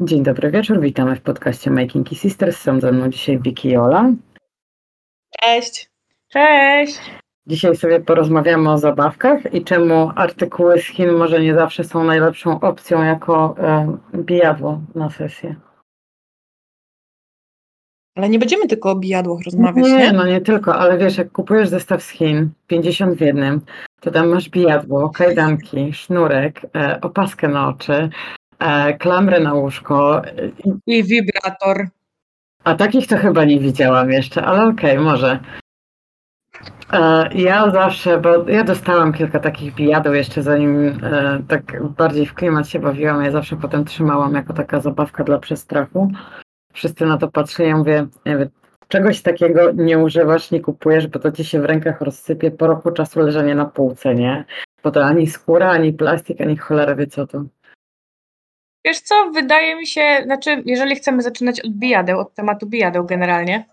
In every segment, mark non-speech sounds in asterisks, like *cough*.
Dzień dobry wieczór, witamy w podcaście Making Sisters. Są ze mną dzisiaj Wiki i Ola. Cześć. Cześć. Dzisiaj sobie porozmawiamy o zabawkach i czemu artykuły z Chin może nie zawsze są najlepszą opcją jako e, bijadło na sesję. Ale nie będziemy tylko o bijadłach rozmawiać, nie, nie? no nie tylko, ale wiesz, jak kupujesz zestaw z Chin, 50 w jednym, to tam masz bijadło, kajdanki, sznurek, e, opaskę na oczy, klamrę na łóżko. e, i- wibrator. A takich to chyba nie widziałam jeszcze, ale okej, może. E, Ja zawsze, bo ja dostałam kilka takich bijadeł jeszcze zanim e, tak bardziej w klimat się bawiłam, ja zawsze potem trzymałam jako taka zabawka dla przestrachu. Wszyscy na to patrzyli, ja mówię, nie wiem, czegoś takiego nie używasz, nie kupujesz, bo to ci się w rękach rozsypie po roku czasu leżenia na półce, nie? Bo to ani skóra, ani plastik, ani cholera wie co to. Wiesz co, wydaje mi się, znaczy, jeżeli chcemy zaczynać od bijadeł, od tematu bijadeł generalnie,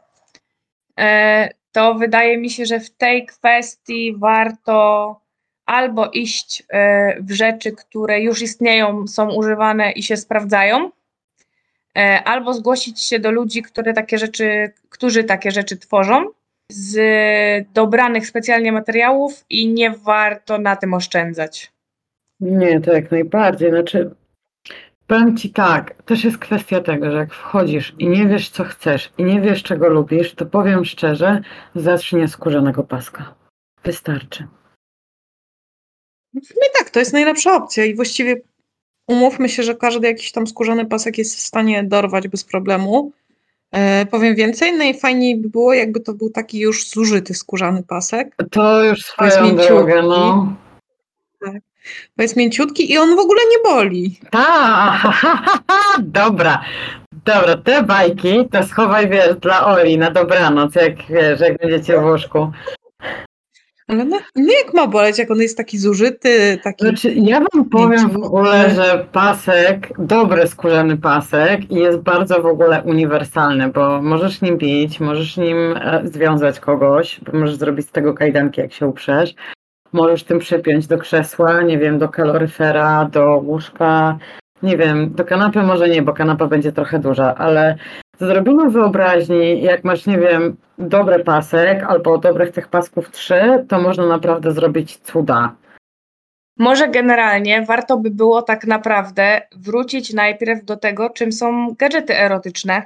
e, to wydaje mi się, że w tej kwestii warto albo iść e, w rzeczy, które już istnieją, są używane i się sprawdzają, e, albo zgłosić się do ludzi, które takie rzeczy, którzy takie rzeczy tworzą z dobranych specjalnie materiałów i nie warto na tym oszczędzać. Nie, to jak najbardziej. Znaczy, powiem ci tak, też jest kwestia tego, że jak wchodzisz i nie wiesz, co chcesz i nie wiesz, czego lubisz, to powiem szczerze, zacznij od skórzanego paska. Wystarczy. W sumie tak, to jest najlepsza opcja i właściwie umówmy się, że każdy jakiś tam skórzany pasek jest w stanie dorwać bez problemu. E, powiem więcej, najfajniej by było, jakby to był taki już zużyty skórzany pasek, To już swoją drogę, no. Bo jest mięciutki i on w ogóle nie boli. Ta, *laughs* dobra. Dobra, te bajki to schowaj, wiesz, dla Oli na dobranoc, jak wiesz, jak będziecie w łóżku. Ale no, nie jak ma boleć, jak on jest taki zużyty, taki... Znaczy, ja wam powiem w ogóle, że pasek, dobry skórzany pasek i jest bardzo w ogóle uniwersalny, bo możesz nim bić, możesz nim e, związać kogoś, możesz zrobić z tego kajdanki, jak się uprzesz. Możesz tym przypiąć do krzesła, nie wiem, do kaloryfera, do łóżka, nie wiem, do kanapy może nie, bo kanapa będzie trochę duża, ale z odrobiną wyobraźni, jak masz, nie wiem, dobry pasek albo dobrych tych pasków trzy, to można naprawdę zrobić cuda. Może generalnie warto by było tak naprawdę wrócić najpierw do tego, czym są gadżety erotyczne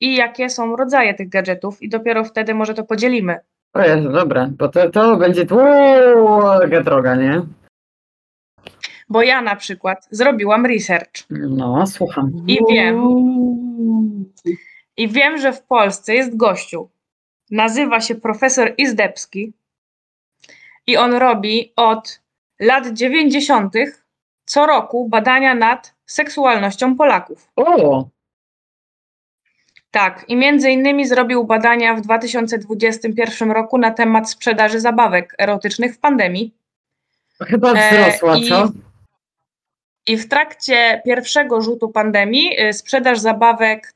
i jakie są rodzaje tych gadżetów i dopiero wtedy może to podzielimy. O Jezu, dobra, bo to, to będzie długa droga, nie? Bo ja na przykład zrobiłam research No, słucham. i wiem, i wiem, że w Polsce jest gościu. Nazywa się profesor Izdebski i on robi od lat 90. co roku badania nad seksualnością Polaków. O, Tak, i między innymi zrobił badania w 2021 roku na temat sprzedaży zabawek erotycznych w pandemii. chyba E, wzrosła, i- co? I w trakcie pierwszego rzutu pandemii y, sprzedaż zabawek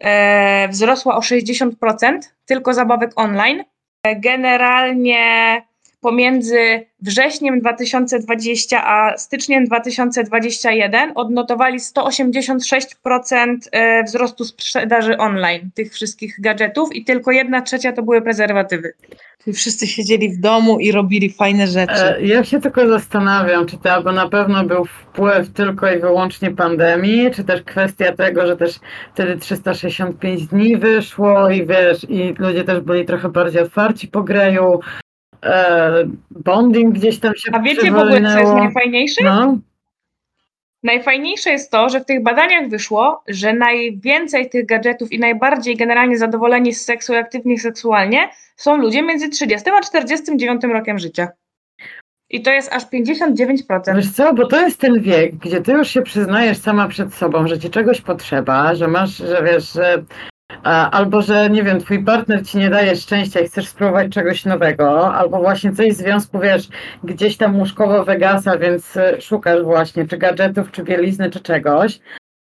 e, wzrosła o 60%, tylko zabawek online. E, Generalnie pomiędzy wrześniem 2020 a styczniem 2021 odnotowali 186% e, wzrostu sprzedaży online tych wszystkich gadżetów i tylko jedna trzecia to były prezerwatywy. Czyli wszyscy siedzieli w domu i robili fajne rzeczy. E, Ja się tylko zastanawiam, czy to albo na pewno był wpływ tylko i wyłącznie pandemii, czy też kwestia tego, że też wtedy 365 dni wyszło i wiesz, i ludzie też byli trochę bardziej otwarci po greju. E, bonding gdzieś tam się A wiecie w ogóle, co jest najfajniejsze? No, Najfajniejsze jest to, że w tych badaniach wyszło, że najwięcej tych gadżetów i najbardziej generalnie zadowoleni z seksu i aktywni seksualnie są ludzie między 30 a 49 rokiem życia. I to jest aż 59%. Wiesz co, bo to jest ten wiek, gdzie ty już się przyznajesz sama przed sobą, że ci czegoś potrzeba, że masz, że wiesz, że albo że nie wiem, twój partner ci nie daje szczęścia i chcesz spróbować czegoś nowego, albo właśnie coś w związku, wiesz, gdzieś tam łóżkowo wygasa, więc y, szukasz właśnie czy gadżetów, czy bielizny, czy czegoś.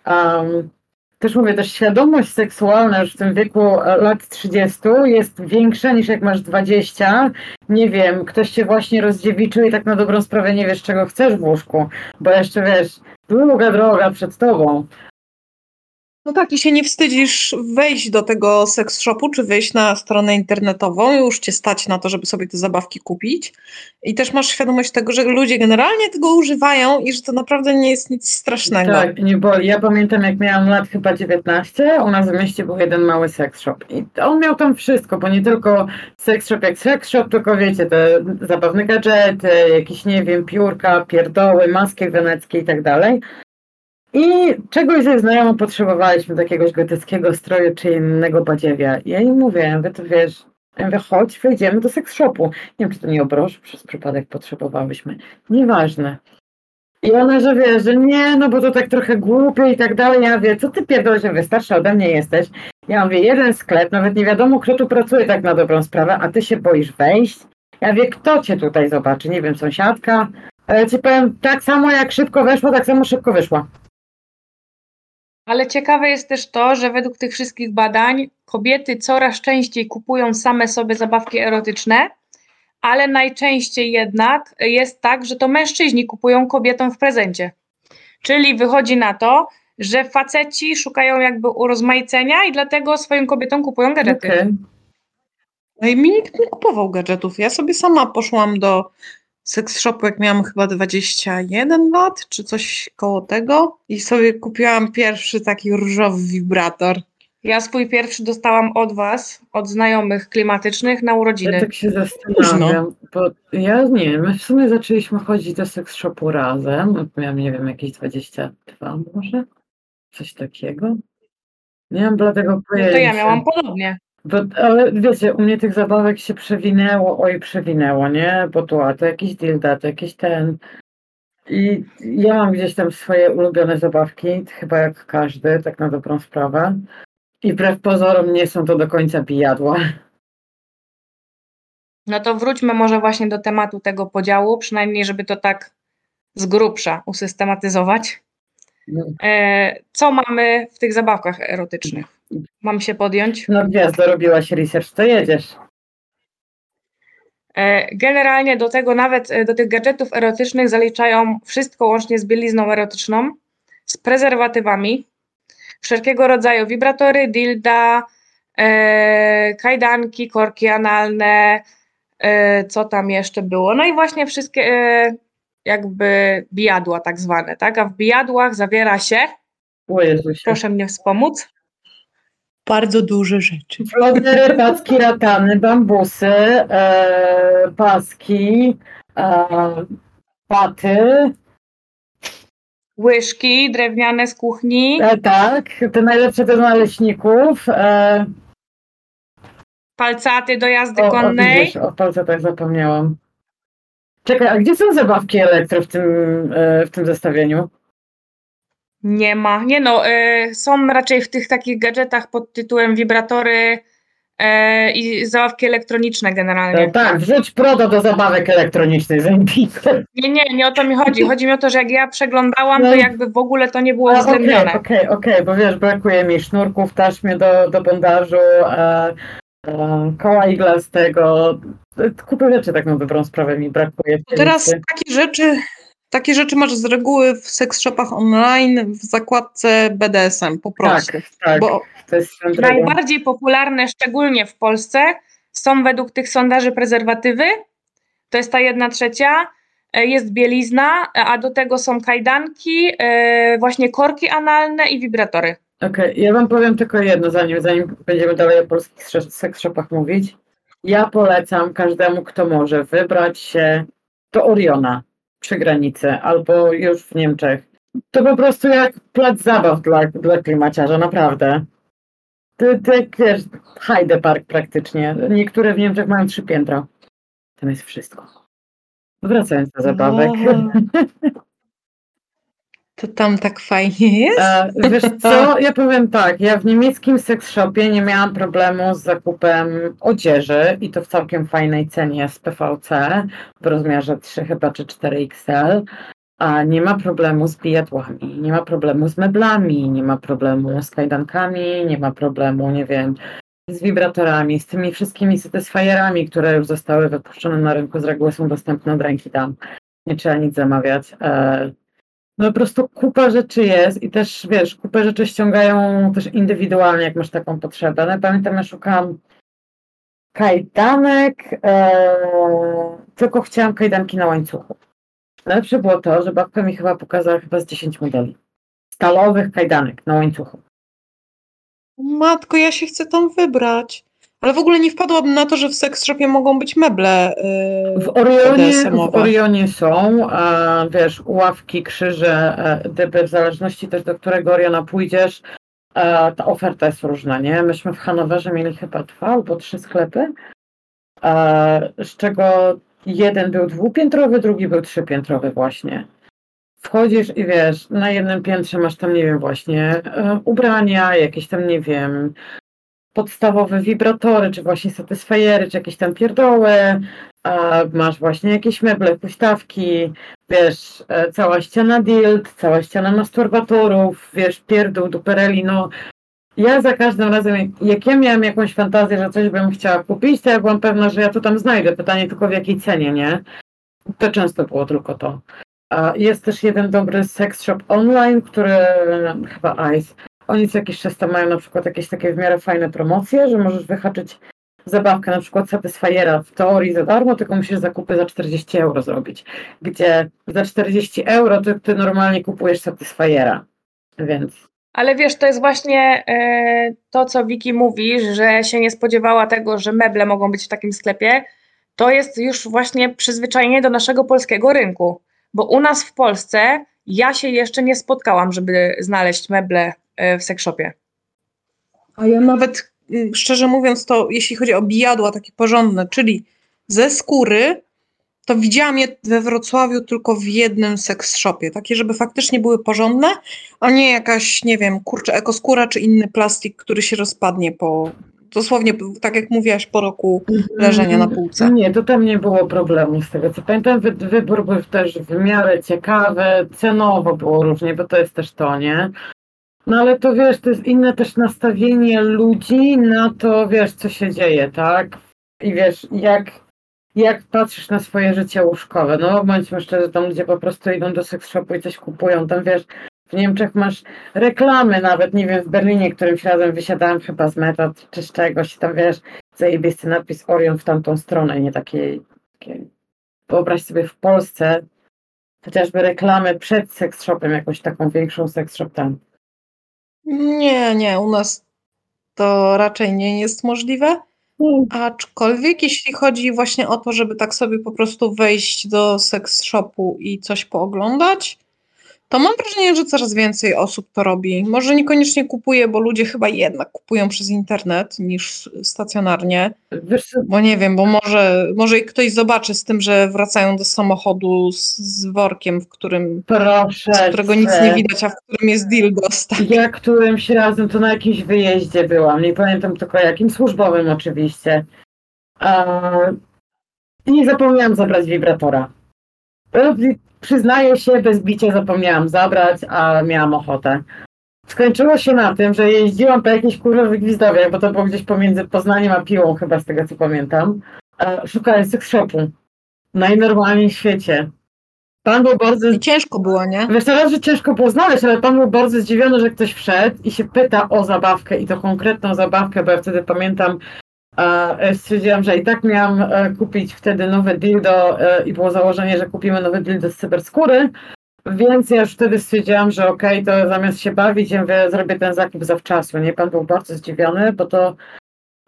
Um, też mówię, też świadomość seksualna już w tym wieku e, lat 30 jest większa niż jak masz 20. Nie wiem, ktoś cię właśnie rozdziewiczył i tak na dobrą sprawę nie wiesz, czego chcesz w łóżku, bo jeszcze wiesz, długa droga przed tobą. No tak, i się nie wstydzisz wejść do tego seks shopu, czy wejść na stronę internetową, już cię stać na to, żeby sobie te zabawki kupić. I też masz świadomość tego, że ludzie generalnie tego używają i że to naprawdę nie jest nic strasznego. Tak, nie boli. Ja pamiętam, jak miałam lat chyba 19, u nas w mieście był jeden mały sex shop. I on miał tam wszystko, bo nie tylko sex shop jak sex shop, tylko wiecie, te zabawne gadżety, jakieś, nie wiem, piórka, pierdoły, maski weneckie i tak dalej. I czegoś ze znajomą potrzebowaliśmy, takiegoś gotyckiego stroju czy innego badziewia. Ja im mówię, mówię, to wiesz, ja mówię, chodź, wejdziemy do seks shopu. Nie wiem, czy to nie obroż, przez przypadek potrzebowałyśmy. Nieważne. I ona, że wie, że nie, no bo to tak trochę głupie i tak dalej. Ja mówię, co ty pierdolisz, ja mówię, starsza ode mnie jesteś. Ja mówię, jeden sklep, nawet nie wiadomo, kto tu pracuje tak na dobrą sprawę, a ty się boisz wejść. Ja wie, kto cię tutaj zobaczy, nie wiem, sąsiadka. Ale ci powiem, tak samo jak szybko weszła, tak samo szybko wyszła. Ale ciekawe jest też to, że według tych wszystkich badań kobiety coraz częściej kupują same sobie zabawki erotyczne, ale najczęściej jednak jest tak, że to mężczyźni kupują kobietom w prezencie. Czyli wychodzi na to, że faceci szukają jakby urozmaicenia i dlatego swoim kobietom kupują gadżety. Okej. No i mi nikt nie kupował gadżetów. Ja sobie sama poszłam do seks shopu, jak miałam chyba 21 lat, czy coś koło tego. I sobie kupiłam pierwszy taki różowy wibrator. Ja swój pierwszy dostałam od was, od znajomych klimatycznych na Ja urodziny. tak się zastanawiam, bo ja nie wiem, my w sumie zaczęliśmy chodzić do seks shopu razem. Miałam, nie wiem, jakieś 22 może? Coś takiego. Nie mam bladego No pojęcia. to ja miałam podobnie. Bo, ale wiecie, u mnie tych zabawek się przewinęło, oj przewinęło, nie? Bo tu, a to jakiś dilda, to jakiś ten. I ja mam gdzieś tam swoje ulubione zabawki, chyba jak każdy, tak na dobrą sprawę. I wbrew pozorom nie są to do końca bijadła. No to wróćmy może właśnie do tematu tego podziału, przynajmniej żeby to tak z grubsza usystematyzować. E, co mamy w tych zabawkach erotycznych? Mam się podjąć? No gwiazdo, robiłaś research, to jedziesz. E, Generalnie do tego nawet e, do tych gadżetów erotycznych zaliczają wszystko łącznie z bielizną erotyczną, z prezerwatywami, wszelkiego rodzaju wibratory, dilda, e, kajdanki, korki analne, e, co tam jeszcze było. No i właśnie wszystkie e, jakby bijadła tak zwane, tak? A w bijadłach zawiera się, O Jezusie. proszę mnie wspomóc, Bardzo duże rzeczy. Flodery, paski, ratany, bambusy, e, paski, e, paty, łyżki drewniane z kuchni, e, tak, te najlepsze do naleśników. E, palcaty do jazdy o, o, konnej. widzisz, o palcetach zapomniałam. Czekaj, a gdzie są zabawki elektro w tym, e, w tym zestawieniu? Nie ma. Nie no, y, są raczej w tych takich gadżetach pod tytułem wibratory y, i zabawki elektroniczne generalnie. E, tak, wrzuć prodo do zabawek elektronicznych, zajebiste. Nie, nie, nie o to mi chodzi. Chodzi mi o to, że jak ja przeglądałam, to No. jakby w ogóle to nie było A, Okej, uwzględnione. okej, okej, bo wiesz, brakuje mi sznurków, taśmy do, do bondażu, e, e, koła iglastego. E, Kupy rzeczy tak na dobrą sprawę mi brakuje. w Teraz takie rzeczy, takie rzeczy masz z reguły w seks shopach online w zakładce BDSM po prostu. Tak, tak, Bo. Najbardziej popularne, szczególnie w Polsce, są według tych sondaży prezerwatywy. To jest ta jedna trzecia. E, Jest bielizna, a do tego są kajdanki, e, właśnie korki analne i wibratory. Okej, ja wam powiem tylko jedno, zanim, zanim będziemy dalej o polskich seks shopach mówić. Ja polecam każdemu, kto może, wybrać się do Oriona przy granicy albo już w Niemczech. To po prostu jak plac zabaw dla, dla klimaciarza, naprawdę. To, to jak wiesz, Heide Park praktycznie. Niektóre w Niemczech mają trzy piętra. Tam jest wszystko. Wracając do zabawek. *laughs* to tam tak fajnie jest. E, wiesz co, ja powiem tak, ja w niemieckim seks shopie nie miałam problemu z zakupem odzieży i to w całkiem fajnej cenie z PVC w rozmiarze 3 chyba czy 4XL. A nie ma problemu z bijadłami, nie ma problemu z meblami, nie ma problemu z kajdankami, nie ma problemu, nie wiem, z wibratorami, z tymi wszystkimi satysfajerami, które już zostały wypuszczone na rynku, z reguły są dostępne od ręki tam. Nie trzeba nic zamawiać. E, No po prostu kupa rzeczy jest i też wiesz, kupę rzeczy ściągają też indywidualnie, jak masz taką potrzebę. No, pamiętam, ja szukałam kajdanek, e, tylko chciałam kajdanki na łańcuchu. Najlepsze było to, że babka mi chyba pokazała chyba z 10 modeli stalowych kajdanek na łańcuchu. Matko, ja się chcę tam wybrać. Ale w ogóle nie wpadłabym na to, że w sex shopie mogą być meble. Yy, W Orionie, w. Orionie są, a wiesz, ławki, krzyże, e, dyby, w zależności też do którego Oriona pójdziesz, e, ta oferta jest różna, nie? Myśmy w Hanowerze mieli chyba dwa albo trzy sklepy, e, z czego jeden był dwupiętrowy, drugi był trzypiętrowy właśnie. Wchodzisz i wiesz, na jednym piętrze masz tam, nie wiem, właśnie e, ubrania, jakieś tam, nie wiem, podstawowe wibratory, czy właśnie satysfajery, czy jakieś tam pierdoły, masz właśnie jakieś meble, huśtawki, wiesz, e, cała ściana dild, cała ściana masturbatorów, wiesz, pierdół, dupereli, no ja za każdym razem, jak- ja miałam jakąś fantazję, że coś bym chciała kupić, to ja byłam pewna, że ja to tam znajdę. Pytanie tylko w jakiej cenie, nie? To często było tylko to. Jest też jeden dobry sex shop online, który chyba Ice. Oni co jakiś czas tam mają na przykład jakieś takie w miarę fajne promocje, że możesz wyhaczyć zabawkę na przykład Satisfiera w teorii za darmo, tylko musisz zakupy za 40 euro zrobić. Gdzie za 40 euro ty, ty normalnie kupujesz Satisfiera. Więc Ale wiesz, to jest właśnie e, to, co Wiki mówi, że się nie spodziewała tego, że meble mogą być w takim sklepie. To jest już właśnie przyzwyczajenie do naszego polskiego rynku. Bo u nas w Polsce ja się jeszcze nie spotkałam, żeby znaleźć meble w sekszopie. A ja nawet, y, szczerze mówiąc, to jeśli chodzi o bijadła takie porządne, czyli ze skóry, to widziałam je we Wrocławiu tylko w jednym seks shopie. Takie, żeby faktycznie były porządne, a nie jakaś, nie wiem, kurczę, ekoskóra czy inny plastik, który się rozpadnie po, dosłownie, tak jak mówiłaś, po roku leżenia na półce. Nie, to tam nie było problemu z tego co pamiętam. Wy, wybór był też w miarę ciekawy, cenowo było różnie, bo to jest też to, nie? No ale to wiesz, to jest inne też nastawienie ludzi na to, wiesz, co się dzieje, tak? I wiesz, jak, jak patrzysz na swoje życie łóżkowe. No bądźmy szczerzy, tam ludzie po prostu idą do seks shopu i coś kupują. Tam wiesz, w Niemczech masz reklamy nawet, nie wiem, w Berlinie, którymś razem wysiadałem chyba z meta czy z czegoś, i tam wiesz, zajebisty napis Orion w tamtą stronę, nie takiej, takiej. Wyobraź sobie w Polsce chociażby reklamy przed seks shopem, jakąś taką większą seks shop tam. Nie, nie, u nas to raczej nie jest możliwe. Aczkolwiek jeśli chodzi właśnie o to, żeby tak sobie po prostu wejść do seks shopu i coś pooglądać, to mam wrażenie, że coraz więcej osób to robi. Może niekoniecznie kupuje, bo ludzie chyba jednak kupują przez internet niż stacjonarnie. Bo nie wiem, bo może, może i ktoś zobaczy z tym, że wracają do samochodu z, z workiem, w którym, proszę z którego nic nie widać, a w którym jest dildos. Tak. Ja którymś razem to na jakimś wyjeździe byłam, nie pamiętam tylko jakim, służbowym oczywiście. A, I zapomniałam zabrać wibratora. Przyznaję się, bez bicia zapomniałam zabrać, a miałam ochotę. Skończyło się na tym, że jeździłam po jakichś kurwowych gwizdowiach, bo to było gdzieś pomiędzy Poznaniem a Piłą chyba z tego co pamiętam. E, Szukając seks shopu. Najnormalniej w świecie. Pan był bardzo I ciężko było, nie? Wiesz, teraz, że ciężko było znaleźć, ale pan był bardzo zdziwiony, że ktoś wszedł i się pyta o zabawkę i to konkretną zabawkę, bo ja wtedy pamiętam, e, stwierdziłam, że i tak miałam e, kupić wtedy nowe dildo e, i było założenie, że kupimy nowe dildo z cyberskóry, więc ja już wtedy stwierdziłam, że okej, to zamiast się bawić, ja mówię, zrobię ten zakup zawczasu, nie? Pan był bardzo zdziwiony, bo to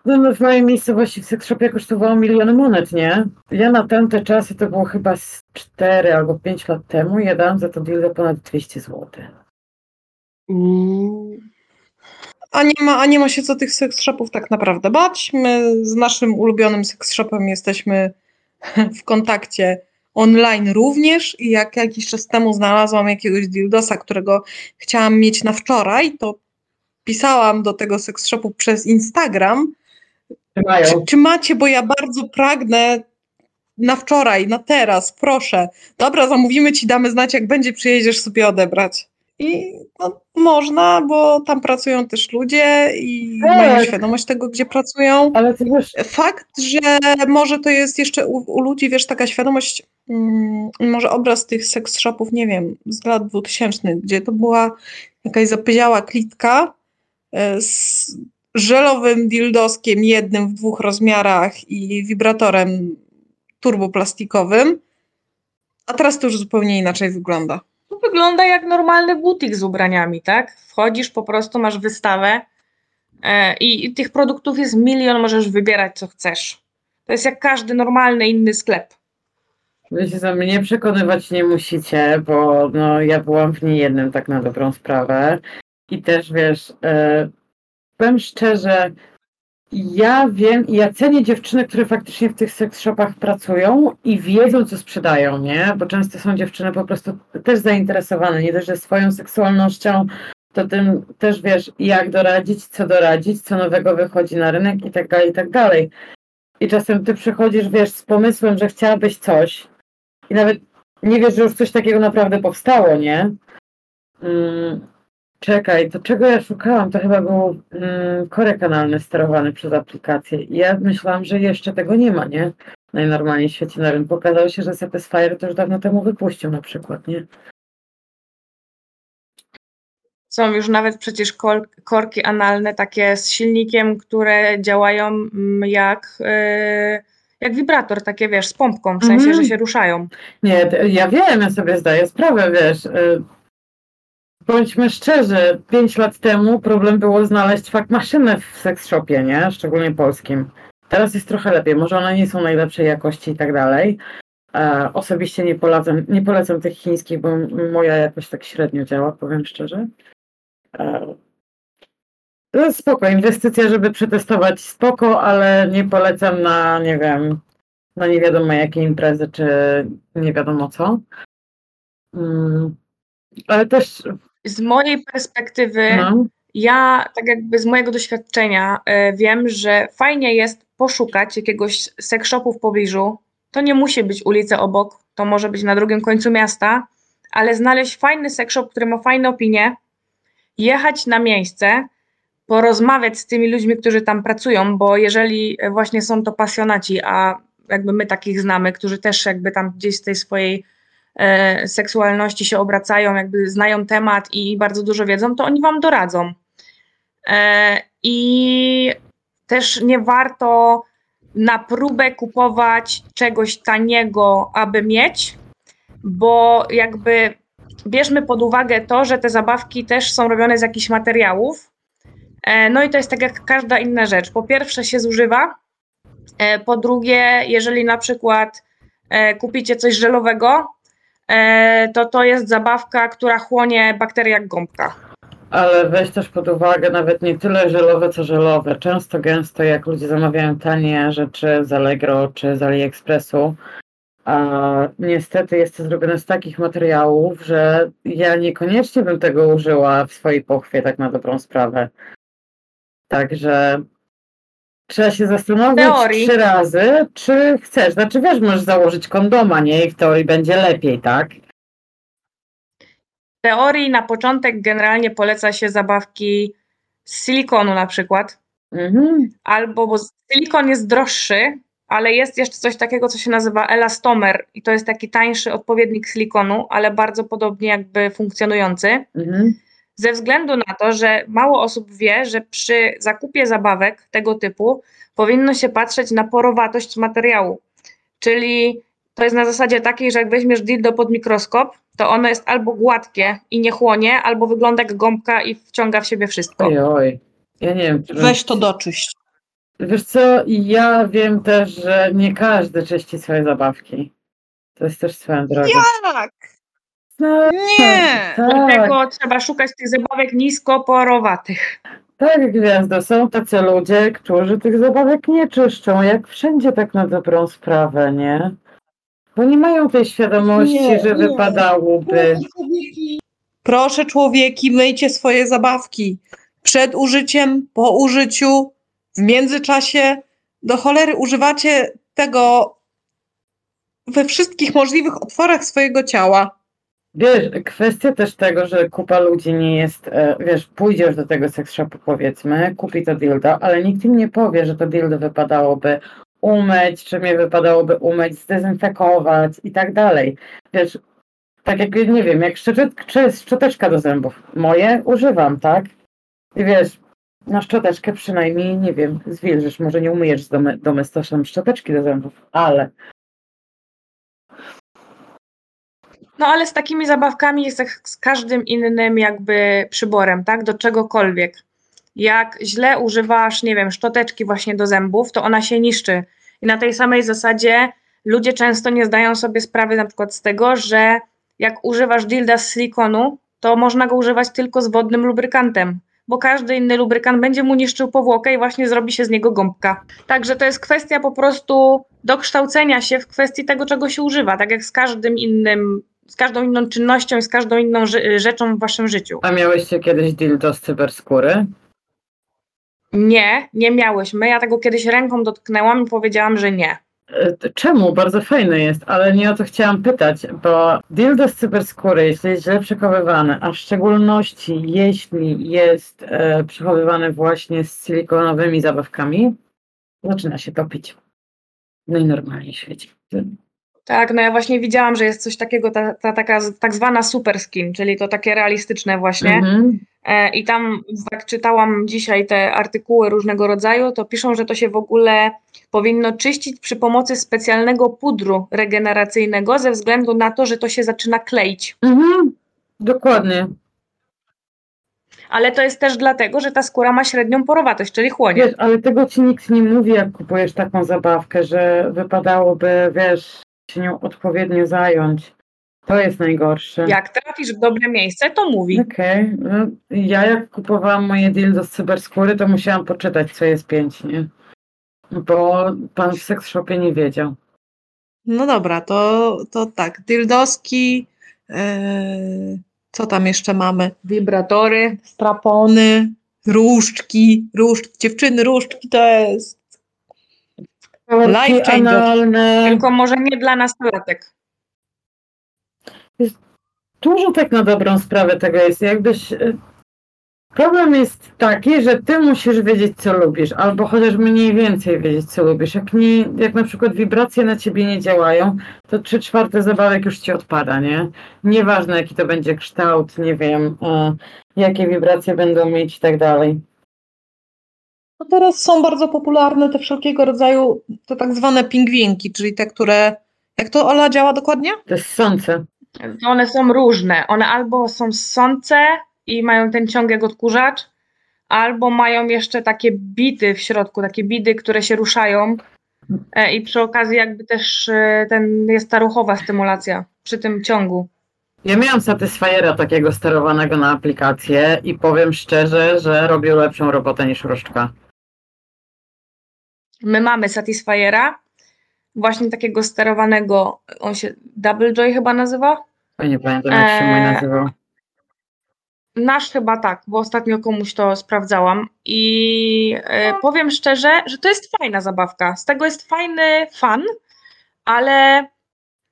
no, no, w mojej miejscowości w seksshopie kosztowało miliony monet, nie? Ja na tamte czasy to było chyba z 4 albo 5 lat temu, ja dałam za to dildo ponad 200 zł. A nie, ma, a nie ma się co tych seks shopów tak naprawdę bać. My z naszym ulubionym seks shopem jesteśmy *laughs* w kontakcie online również i jak jakiś czas temu znalazłam jakiegoś dildosa, którego chciałam mieć na wczoraj, to pisałam do tego seks shopu przez Instagram, czy, czy macie, bo ja bardzo pragnę na wczoraj, na teraz, proszę. Dobra, zamówimy ci, damy znać, jak będzie, przyjedziesz sobie odebrać. I no, można, bo tam pracują też ludzie i Tak. mają świadomość tego, gdzie pracują. Ale ty wiesz, Fakt, że może to jest jeszcze u, u ludzi, wiesz, taka świadomość, mm, może obraz tych seks shopów, nie wiem, z lat 2000, gdzie to była jakaś zapyziała klitka e, z żelowym dildoskiem jednym w dwóch rozmiarach i wibratorem turboplastikowym, a teraz to już zupełnie inaczej wygląda. Wygląda jak normalny butik z ubraniami, tak? Wchodzisz, po prostu masz wystawę e, i, i tych produktów jest milion, możesz wybierać co chcesz. To jest jak każdy normalny inny sklep. Wiecie, za mnie przekonywać nie musicie, bo no, ja byłam w niejednym tak na dobrą sprawę. I też wiesz, e, powiem szczerze, ja wiem ja cenię dziewczyny, które faktycznie w tych seks shopach pracują i wiedzą, co sprzedają, nie? Bo często są dziewczyny po prostu też zainteresowane, nie dość, swoją seksualnością, to tym też wiesz, jak doradzić, co doradzić, co nowego wychodzi na rynek i tak dalej, i tak dalej. I czasem ty przychodzisz, wiesz, z pomysłem, że chciałabyś coś, i nawet nie wiesz, że już coś takiego naprawdę powstało, nie? Mm, czekaj, to czego ja szukałam? To chyba był mm, korek analny sterowany przez aplikację. I ja myślałam, że jeszcze tego nie ma, nie? Najnormalniej w świecie na rynku. Okazało się, że Satisfyer to już dawno temu wypuścił na przykład, nie? Są już nawet przecież kol- korki analne takie z silnikiem, które działają mm, jak, e, jak wibrator, takie wiesz, z pompką, w sensie, Mhm. że się ruszają. Nie, ja wiem, ja sobie zdaję sprawę, wiesz. Bądźmy szczerzy, pięć lat temu problem było znaleźć fakt maszynę w seks shopie, nie? Szczególnie polskim. Teraz jest trochę lepiej, może one nie są najlepszej jakości i tak dalej. E, osobiście nie polecam, nie polecam tych chińskich, bo moja jakoś tak średnio działa, powiem szczerze. E, jest spoko, inwestycja, żeby przetestować spoko, ale nie polecam na, nie wiem, na nie wiadomo jakie imprezy, czy nie wiadomo co. Mm, ale też, Z mojej perspektywy, no, ja tak jakby z mojego doświadczenia e, wiem, że fajnie jest poszukać jakiegoś seks shopu w pobliżu. To nie musi być ulica obok, to może być na drugim końcu miasta, ale znaleźć fajny seks shop, który ma fajne opinie, jechać na miejsce, porozmawiać z tymi ludźmi, którzy tam pracują, bo jeżeli właśnie są to pasjonaci, a jakby my takich znamy, którzy też jakby tam gdzieś z tej swojej seksualności się obracają, jakby znają temat i bardzo dużo wiedzą, to oni wam doradzą. E, I też nie warto na próbę kupować czegoś taniego, aby mieć, bo jakby bierzmy pod uwagę to, że te zabawki też są robione z jakichś materiałów. E, No i to jest tak jak każda inna rzecz. Po pierwsze się zużywa, e, po drugie, jeżeli na przykład e, kupicie coś żelowego, e, to to jest zabawka, która chłonie bakterie jak gąbka. ale weź też pod uwagę nawet nie tyle żelowe, co żelowe. Często, gęsto, jak ludzie zamawiają tanie rzeczy z Allegro czy z AliExpressu, a niestety jest to zrobione z takich materiałów, że ja niekoniecznie bym tego użyła w swojej pochwie, tak na dobrą sprawę. Także trzeba się zastanowić Teorii. trzy razy, czy chcesz. Znaczy wiesz, możesz założyć kondoma, nie? I w teorii będzie lepiej, tak? W teorii na początek generalnie poleca się zabawki z silikonu na przykład, Mhm. albo bo silikon jest droższy, ale jest jeszcze coś takiego, co się nazywa elastomer i to jest taki tańszy odpowiednik silikonu, ale bardzo podobnie jakby funkcjonujący. Mhm. Ze względu na to, że mało osób wie, że przy zakupie zabawek tego typu powinno się patrzeć na porowatość materiału. Czyli to jest na zasadzie takiej, że jak weźmiesz dildo pod mikroskop, to ono jest albo gładkie i nie chłonie, albo wygląda jak gąbka i wciąga w siebie wszystko. Oj, oj. Ja nie wiem. czy- Weź to doczyść. Wiesz co, ja wiem też, że nie każdy czyści swoje zabawki. To jest też swoją drogą. Tak! No, Nie! tak, Dlatego trzeba szukać tych zabawek niskoporowatych. tak, gwiazdo. Są tacy ludzie, którzy tych zabawek nie czyszczą, jak wszędzie tak na dobrą sprawę, nie? Bo nie mają tej świadomości, Nie, że nie. wypadałoby. Proszę człowieki, myjcie swoje zabawki. Przed użyciem, po użyciu, w międzyczasie. Do cholery używacie tego we wszystkich możliwych otworach swojego ciała. Wiesz, kwestia też tego, że kupa ludzi nie jest, e, wiesz, pójdziesz do tego seks shopu powiedzmy, kupi to dildo, ale nikt im nie powie, że to dildo wypadałoby umyć, czy mnie wypadałoby umyć, zdezynfekować i tak dalej. Wiesz, tak jak, nie wiem, jak szczoteczka do zębów. Moje używam, tak? I wiesz, na szczoteczkę przynajmniej, nie wiem, zwilżysz, może nie umyjesz z dome, domestosem szczoteczki do zębów, ale No ale z takimi zabawkami jest jak z każdym innym jakby przyborem, tak? Do czegokolwiek. Jak źle używasz, nie wiem, szczoteczki właśnie do zębów, to ona się niszczy. I na tej samej zasadzie ludzie często nie zdają sobie sprawy na przykład z tego, że jak używasz dilda z silikonu, to można go używać tylko z wodnym lubrykantem, bo każdy inny lubrykant będzie mu niszczył powłokę i właśnie zrobi się z niego gąbka. Także to jest kwestia po prostu dokształcenia się w kwestii tego, czego się używa, tak jak z każdym innym, z każdą inną czynnością i z każdą inną rze- rzeczą w waszym życiu. a miałyście kiedyś dildo z cyberskóry? Nie, nie miałyśmy. Ja tego kiedyś ręką dotknęłam i powiedziałam, że nie. E, Czemu? Bardzo fajne jest, ale nie o to chciałam pytać, bo dildo z cyberskóry, jeśli jest źle przechowywany, a w szczególności jeśli jest e, przechowywany właśnie z silikonowymi zabawkami, zaczyna się topić. No i normalnie świeci. Tak, no ja właśnie widziałam, że jest coś takiego, ta, ta taka tak zwana super skin, czyli to takie realistyczne właśnie. Mhm. E, I tam, jak czytałam dzisiaj te artykuły różnego rodzaju, to piszą, że to się w ogóle powinno czyścić przy pomocy specjalnego pudru regeneracyjnego, ze względu na to, że to się zaczyna kleić. Mhm. Dokładnie. Ale to jest też dlatego, że ta skóra ma średnią porowatość, czyli chłonie. Wiesz, ale tego ci nikt nie mówi, jak kupujesz taką zabawkę, że wypadałoby, wiesz, się nią odpowiednio zająć. To jest najgorsze. Jak trafisz w dobre miejsce, to mówi. Okej. No, ja jak kupowałam moje dildo z cyberskóry, to musiałam poczytać, co jest pięć, nie? Bo pan w seks shopie nie wiedział. No dobra, to, to tak, dildoski, yy, co tam jeszcze mamy? Wibratory. Strapony, różdżki, różdżki, dziewczyny, różdżki to jest Life changer. Tylko może nie dla nastolatek. Dużo tak na dobrą sprawę tego jest. Jakbyś. e, Problem jest taki, że ty musisz wiedzieć, co lubisz, albo chociaż mniej więcej wiedzieć, co lubisz. Jak, nie, jak na przykład wibracje na ciebie nie działają, to trzy czwarte zabawek już ci odpada, nie? Nieważne, jaki to będzie kształt, nie wiem, e, jakie wibracje będą mieć i tak dalej. No teraz są bardzo popularne te wszelkiego rodzaju, te tak zwane pingwinki, czyli te, które, jak to Ola działa dokładnie? To jest sące. One są różne. One albo są ssące i mają ten ciąg jak odkurzacz, albo mają jeszcze takie bity w środku, takie bidy, które się ruszają. E, I przy okazji jakby też e, ten jest ta ruchowa stymulacja przy tym ciągu. Ja miałam Satisfiera takiego sterowanego na aplikację i powiem szczerze, że robił lepszą robotę niż różdżka. My mamy Satisfiera, właśnie takiego sterowanego, on się Double Joy chyba nazywa? Nie pamiętam, jak się mój Eee, nazywał. Nasz chyba tak, bo ostatnio komuś to sprawdzałam i e, powiem szczerze, że to jest fajna zabawka. Z tego jest fajny fan, ale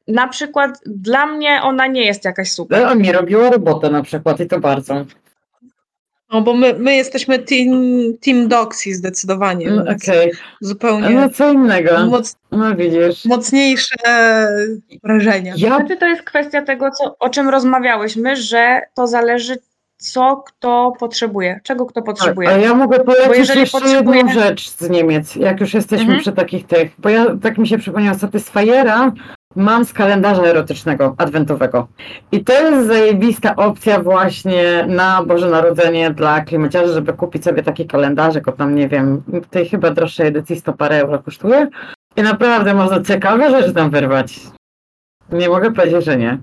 na przykład dla mnie ona nie jest jakaś super. Ale on mi robiła robotę na przykład i to bardzo. No bo my, my jesteśmy team, team Doxy zdecydowanie, Mm, więc Okej, zupełnie no co innego. moc, No widzisz. mocniejsze wrażenia. Ja Znaczy to jest kwestia tego, co, o czym rozmawiałyśmy, że to zależy co kto potrzebuje, czego kto potrzebuje. a ja mogę polecić jeżeli jeszcze potrzebuję- jedną rzecz z Niemiec, jak już jesteśmy Mhm. przy takich tych, bo ja tak mi się przypomniała Satisfiera, mam z kalendarza erotycznego, adwentowego. I to jest zajebista opcja właśnie na Boże Narodzenie dla klimaciarzy, żeby kupić sobie taki kalendarzyk, o tam nie wiem, tej chyba droższej edycji 100 parę euro kosztuje. I naprawdę można ciekawe rzeczy tam wyrwać. Nie mogę powiedzieć, że nie.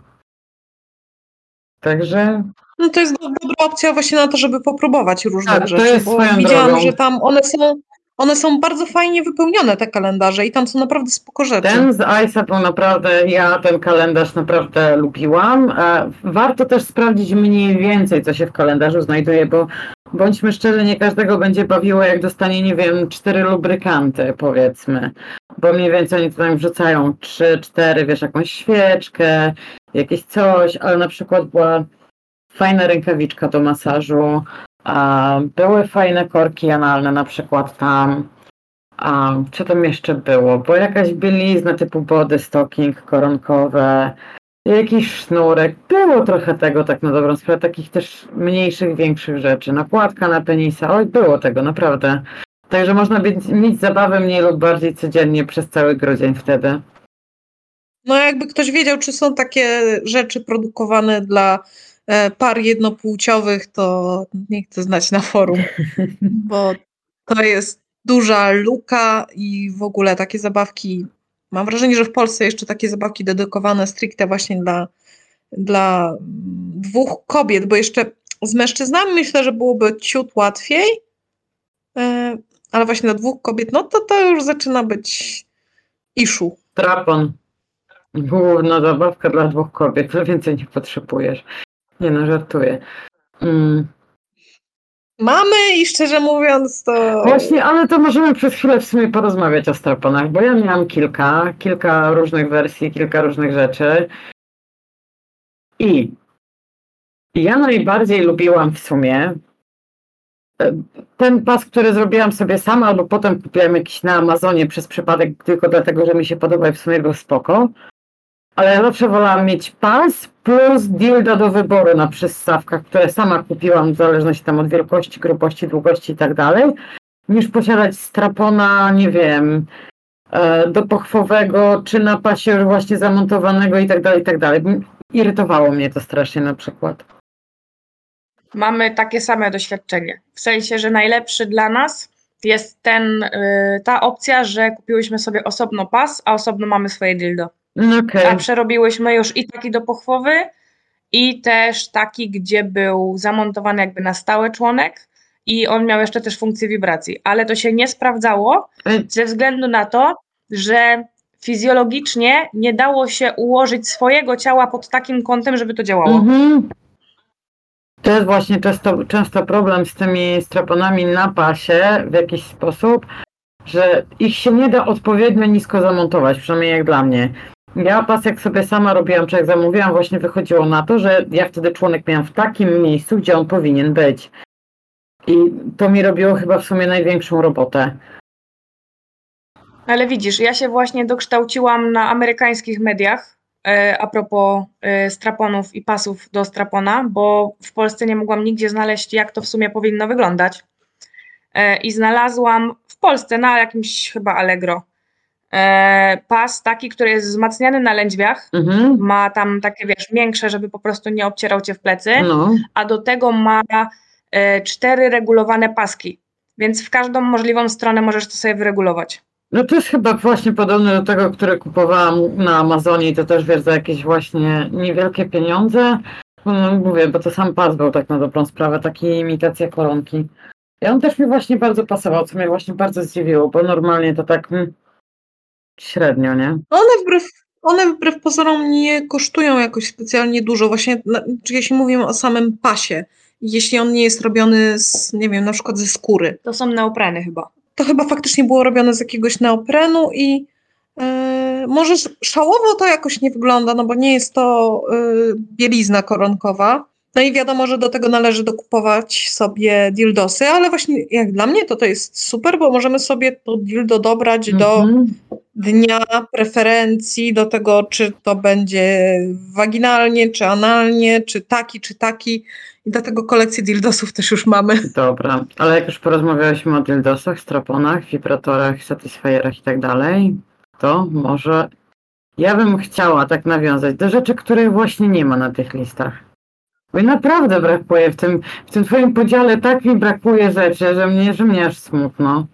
Także No to jest do, dobra opcja właśnie na to, żeby popróbować różne Tak, to rzeczy, jest bo swoją widziałam, drogą. że tam one są, one są bardzo fajnie wypełnione, te kalendarze i tam są naprawdę spoko rzeczy. Ten z Ice'a był naprawdę, ja ten kalendarz naprawdę lubiłam. E, Warto też sprawdzić mniej więcej, co się w kalendarzu znajduje, bo bądźmy szczerzy, nie każdego będzie bawiło, jak dostanie, nie wiem, cztery lubrykanty, powiedzmy. Bo mniej więcej oni tam wrzucają trzy, cztery, wiesz, jakąś świeczkę, jakieś coś, ale na przykład była fajna rękawiczka do masażu, były fajne korki analne na przykład tam. Co tam jeszcze było? Była jakaś bielizna typu body stocking koronkowe, jakiś sznurek. Było trochę tego tak na dobrą sprawę, takich też mniejszych, większych rzeczy. Nakładka na penisa, oj było tego naprawdę. Także można być, mieć zabawę mniej lub bardziej codziennie przez cały grudzień wtedy. No jakby ktoś wiedział, czy są takie rzeczy produkowane dla par jednopłciowych, to nie chcę znać na forum, *laughs* bo to jest duża luka i w ogóle takie zabawki. Mam wrażenie, że w Polsce jeszcze takie zabawki dedykowane stricte właśnie dla, dla dwóch kobiet, bo jeszcze z mężczyznami myślę, że byłoby ciut łatwiej, e, ale właśnie dla dwóch kobiet, no to to już zaczyna być iszu. Trapon. Główna zabawka dla dwóch kobiet, co więcej nie potrzebujesz. Nie no, żartuję. Mm. Mamy i szczerze mówiąc to... Właśnie, ale to możemy przez chwilę w sumie porozmawiać o straponach, bo ja miałam kilka, kilka różnych wersji, kilka różnych rzeczy. I ja najbardziej lubiłam w sumie e, ten pas, który zrobiłam sobie sama, albo potem kupiłam jakiś na Amazonie przez przypadek, tylko dlatego, że mi się podoba i w sumie był spoko. Ale ja zawsze wolałam mieć pas plus dildo do wyboru na przystawkach, które sama kupiłam w zależności tam od wielkości, grubości, długości i tak dalej, niż posiadać strapona, nie wiem, e, do pochwowego, czy na pasie już właśnie zamontowanego i tak dalej, i tak dalej. Irytowało mnie to strasznie na przykład. Mamy takie same doświadczenie. W sensie, że najlepszy dla nas jest ten, y, ta opcja, że kupiłyśmy sobie osobno pas, a osobno mamy swoje dildo. No Okej. A przerobiłyśmy już i taki do pochwowy, i też taki, gdzie był zamontowany jakby na stałe członek i on miał jeszcze też funkcję wibracji, ale to się nie sprawdzało E, ze względu na to, że fizjologicznie nie dało się ułożyć swojego ciała pod takim kątem, żeby to działało. Mhm. To jest właśnie często, często problem z tymi straponami na pasie w jakiś sposób, że ich się nie da odpowiednio nisko zamontować, przynajmniej jak dla mnie. Ja pas jak sobie sama robiłam, czy jak zamówiłam, właśnie wychodziło na to, że ja wtedy członek miałam w takim miejscu, gdzie on powinien być. I to mi robiło chyba w sumie największą robotę. Ale widzisz, ja się właśnie dokształciłam na amerykańskich mediach e, a propos e, straponów i pasów do strapona, bo w Polsce nie mogłam nigdzie znaleźć, jak to w sumie powinno wyglądać. E, I znalazłam w Polsce na jakimś chyba Allegro pas taki, który jest wzmacniany na lędźwiach. Mhm. Ma tam takie, wiesz, większe, żeby po prostu nie obcierał cię w plecy, No. a do tego ma e, cztery regulowane paski. Więc w każdą możliwą stronę możesz to sobie wyregulować. No to jest chyba właśnie podobne do tego, które kupowałam na Amazonie i to też wiesz za jakieś właśnie niewielkie pieniądze. No, mówię, bo to sam pas był tak na dobrą sprawę, taki imitacja koronki. I on też mi właśnie bardzo pasował, co mnie właśnie bardzo zdziwiło, bo normalnie to tak mm, średnio, nie? One wbrew, one wbrew pozorom nie kosztują jakoś specjalnie dużo. Właśnie, jeśli mówimy o samym pasie, jeśli on nie jest robiony z, nie wiem, na przykład ze skóry, To są neopreny chyba. to chyba faktycznie było robione z jakiegoś neoprenu i e, może sz- szałowo to jakoś nie wygląda, no bo nie jest to e, bielizna koronkowa. No i wiadomo, że do tego należy dokupować sobie dildosy, ale właśnie jak dla mnie to to jest super, bo możemy sobie to dildo dobrać do Mhm. dnia preferencji, do tego, czy to będzie waginalnie, czy analnie, czy taki, czy taki. I dlatego kolekcję dildosów też już mamy. Dobra, ale jak już porozmawialiśmy o dildosach, straponach, wibratorach, satisfierach i tak dalej, to może ja bym chciała tak nawiązać do rzeczy, których właśnie nie ma na tych listach. Bo naprawdę brakuje w tym, w tym twoim podziale, tak mi brakuje rzeczy, że mnie, że mnie aż smutno.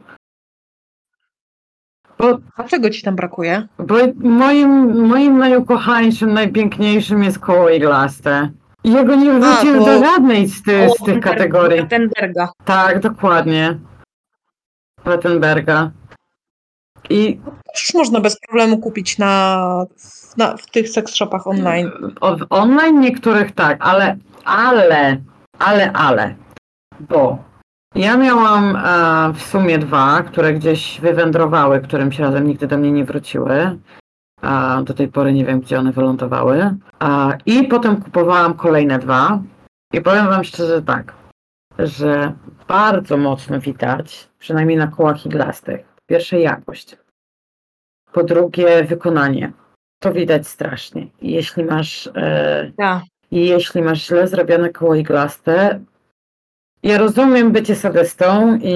Bo, A czego ci tam brakuje? bo moim, moim najukochańszym, najpiękniejszym jest koło iglaste. I Jego nie wrzucił do żadnej z, ty, z tych kategorii. Tenberga. Tak, dokładnie. Plattenberga. I Też można bez problemu kupić na, na, w tych seks shopach online. w online niektórych tak, ale, ale, ale, ale, bo ja miałam e, w sumie dwa, które gdzieś wywędrowały, którymś razem nigdy do mnie nie wróciły. A do tej pory nie wiem, gdzie one wylądowały. A, I potem kupowałam kolejne dwa. I powiem Wam szczerze tak, że bardzo mocno widać, przynajmniej na kołach iglastych, pierwsze jakość. Po drugie wykonanie. To widać strasznie. Jeśli masz e, i jeśli masz źle zrobione koło iglaste, ja rozumiem bycie sadystą i,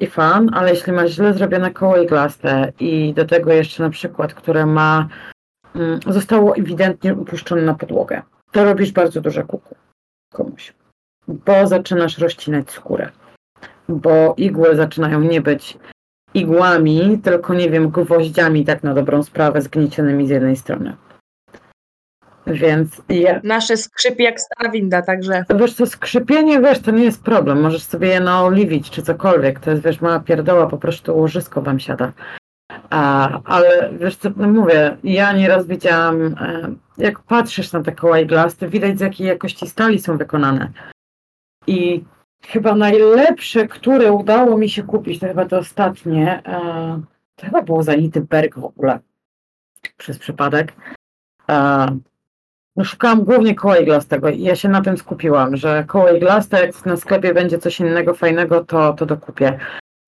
i fan, ale jeśli masz źle zrobione koło iglaste i do tego jeszcze na przykład, które ma mm, zostało ewidentnie upuszczone na podłogę, to robisz bardzo duże kuku komuś, bo zaczynasz rozcinać skórę, bo igły zaczynają nie być igłami, tylko nie wiem, gwoździami tak na dobrą sprawę zgniecionymi z jednej strony. Więc ja, Nasze skrzypi jak stara winda, także Wiesz co, skrzypienie, wiesz, to nie jest problem. Możesz sobie je naoliwić czy cokolwiek. To jest, wiesz, mała pierdoła, po prostu łożysko wam siada. A, ale wiesz co, no mówię, ja nieraz widziałam, e, jak patrzysz na te koła iglaste, widać z jakiej jakości stali są wykonane. I chyba najlepsze, które udało mi się kupić, to chyba to ostatnie, e, to chyba było Zanity Berg w ogóle, przez przypadek. E, no szukałam głównie koła iglastego i ja się na tym skupiłam, że koło iglaste, jak na sklepie będzie coś innego fajnego, to, to dokupię.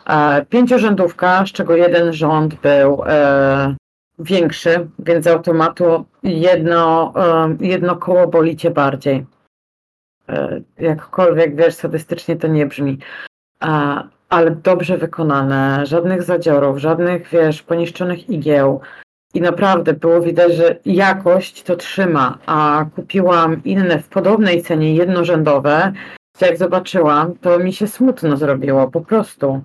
E, pięciorzędówka, z czego jeden rząd był e, większy, więc z automatu jedno, e, jedno koło boli cię bardziej. E, jakkolwiek, wiesz, sadystycznie to nie brzmi. Ale dobrze wykonane, żadnych zadziorów, żadnych, wiesz, poniszczonych igieł. I naprawdę było widać, że jakość to trzyma, a kupiłam inne w podobnej cenie jednorzędowe. Jak zobaczyłam, to mi się smutno zrobiło, po prostu.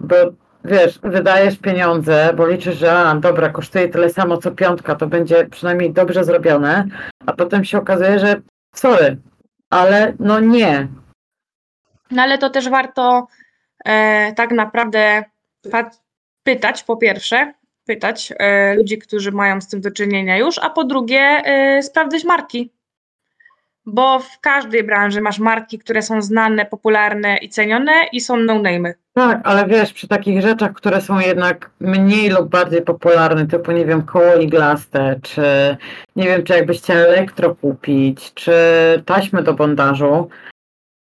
Bo wiesz, wydajesz pieniądze, bo liczysz, że a, dobra, kosztuje tyle samo co piątka, to będzie przynajmniej dobrze zrobione, a potem się okazuje, że sorry, ale no nie. No ale to też warto e, tak naprawdę pytać po pierwsze, pytać e, ludzi, którzy mają z tym do czynienia już, a po drugie e, sprawdzać marki. Bo w każdej branży masz marki, które są znane, popularne i cenione i są no-name'y. Tak, ale wiesz, przy takich rzeczach, które są jednak mniej lub bardziej popularne, typu, nie wiem, koło iglaste, czy nie wiem, czy jakbyś chciał elektro kupić, czy taśmę do bondażu,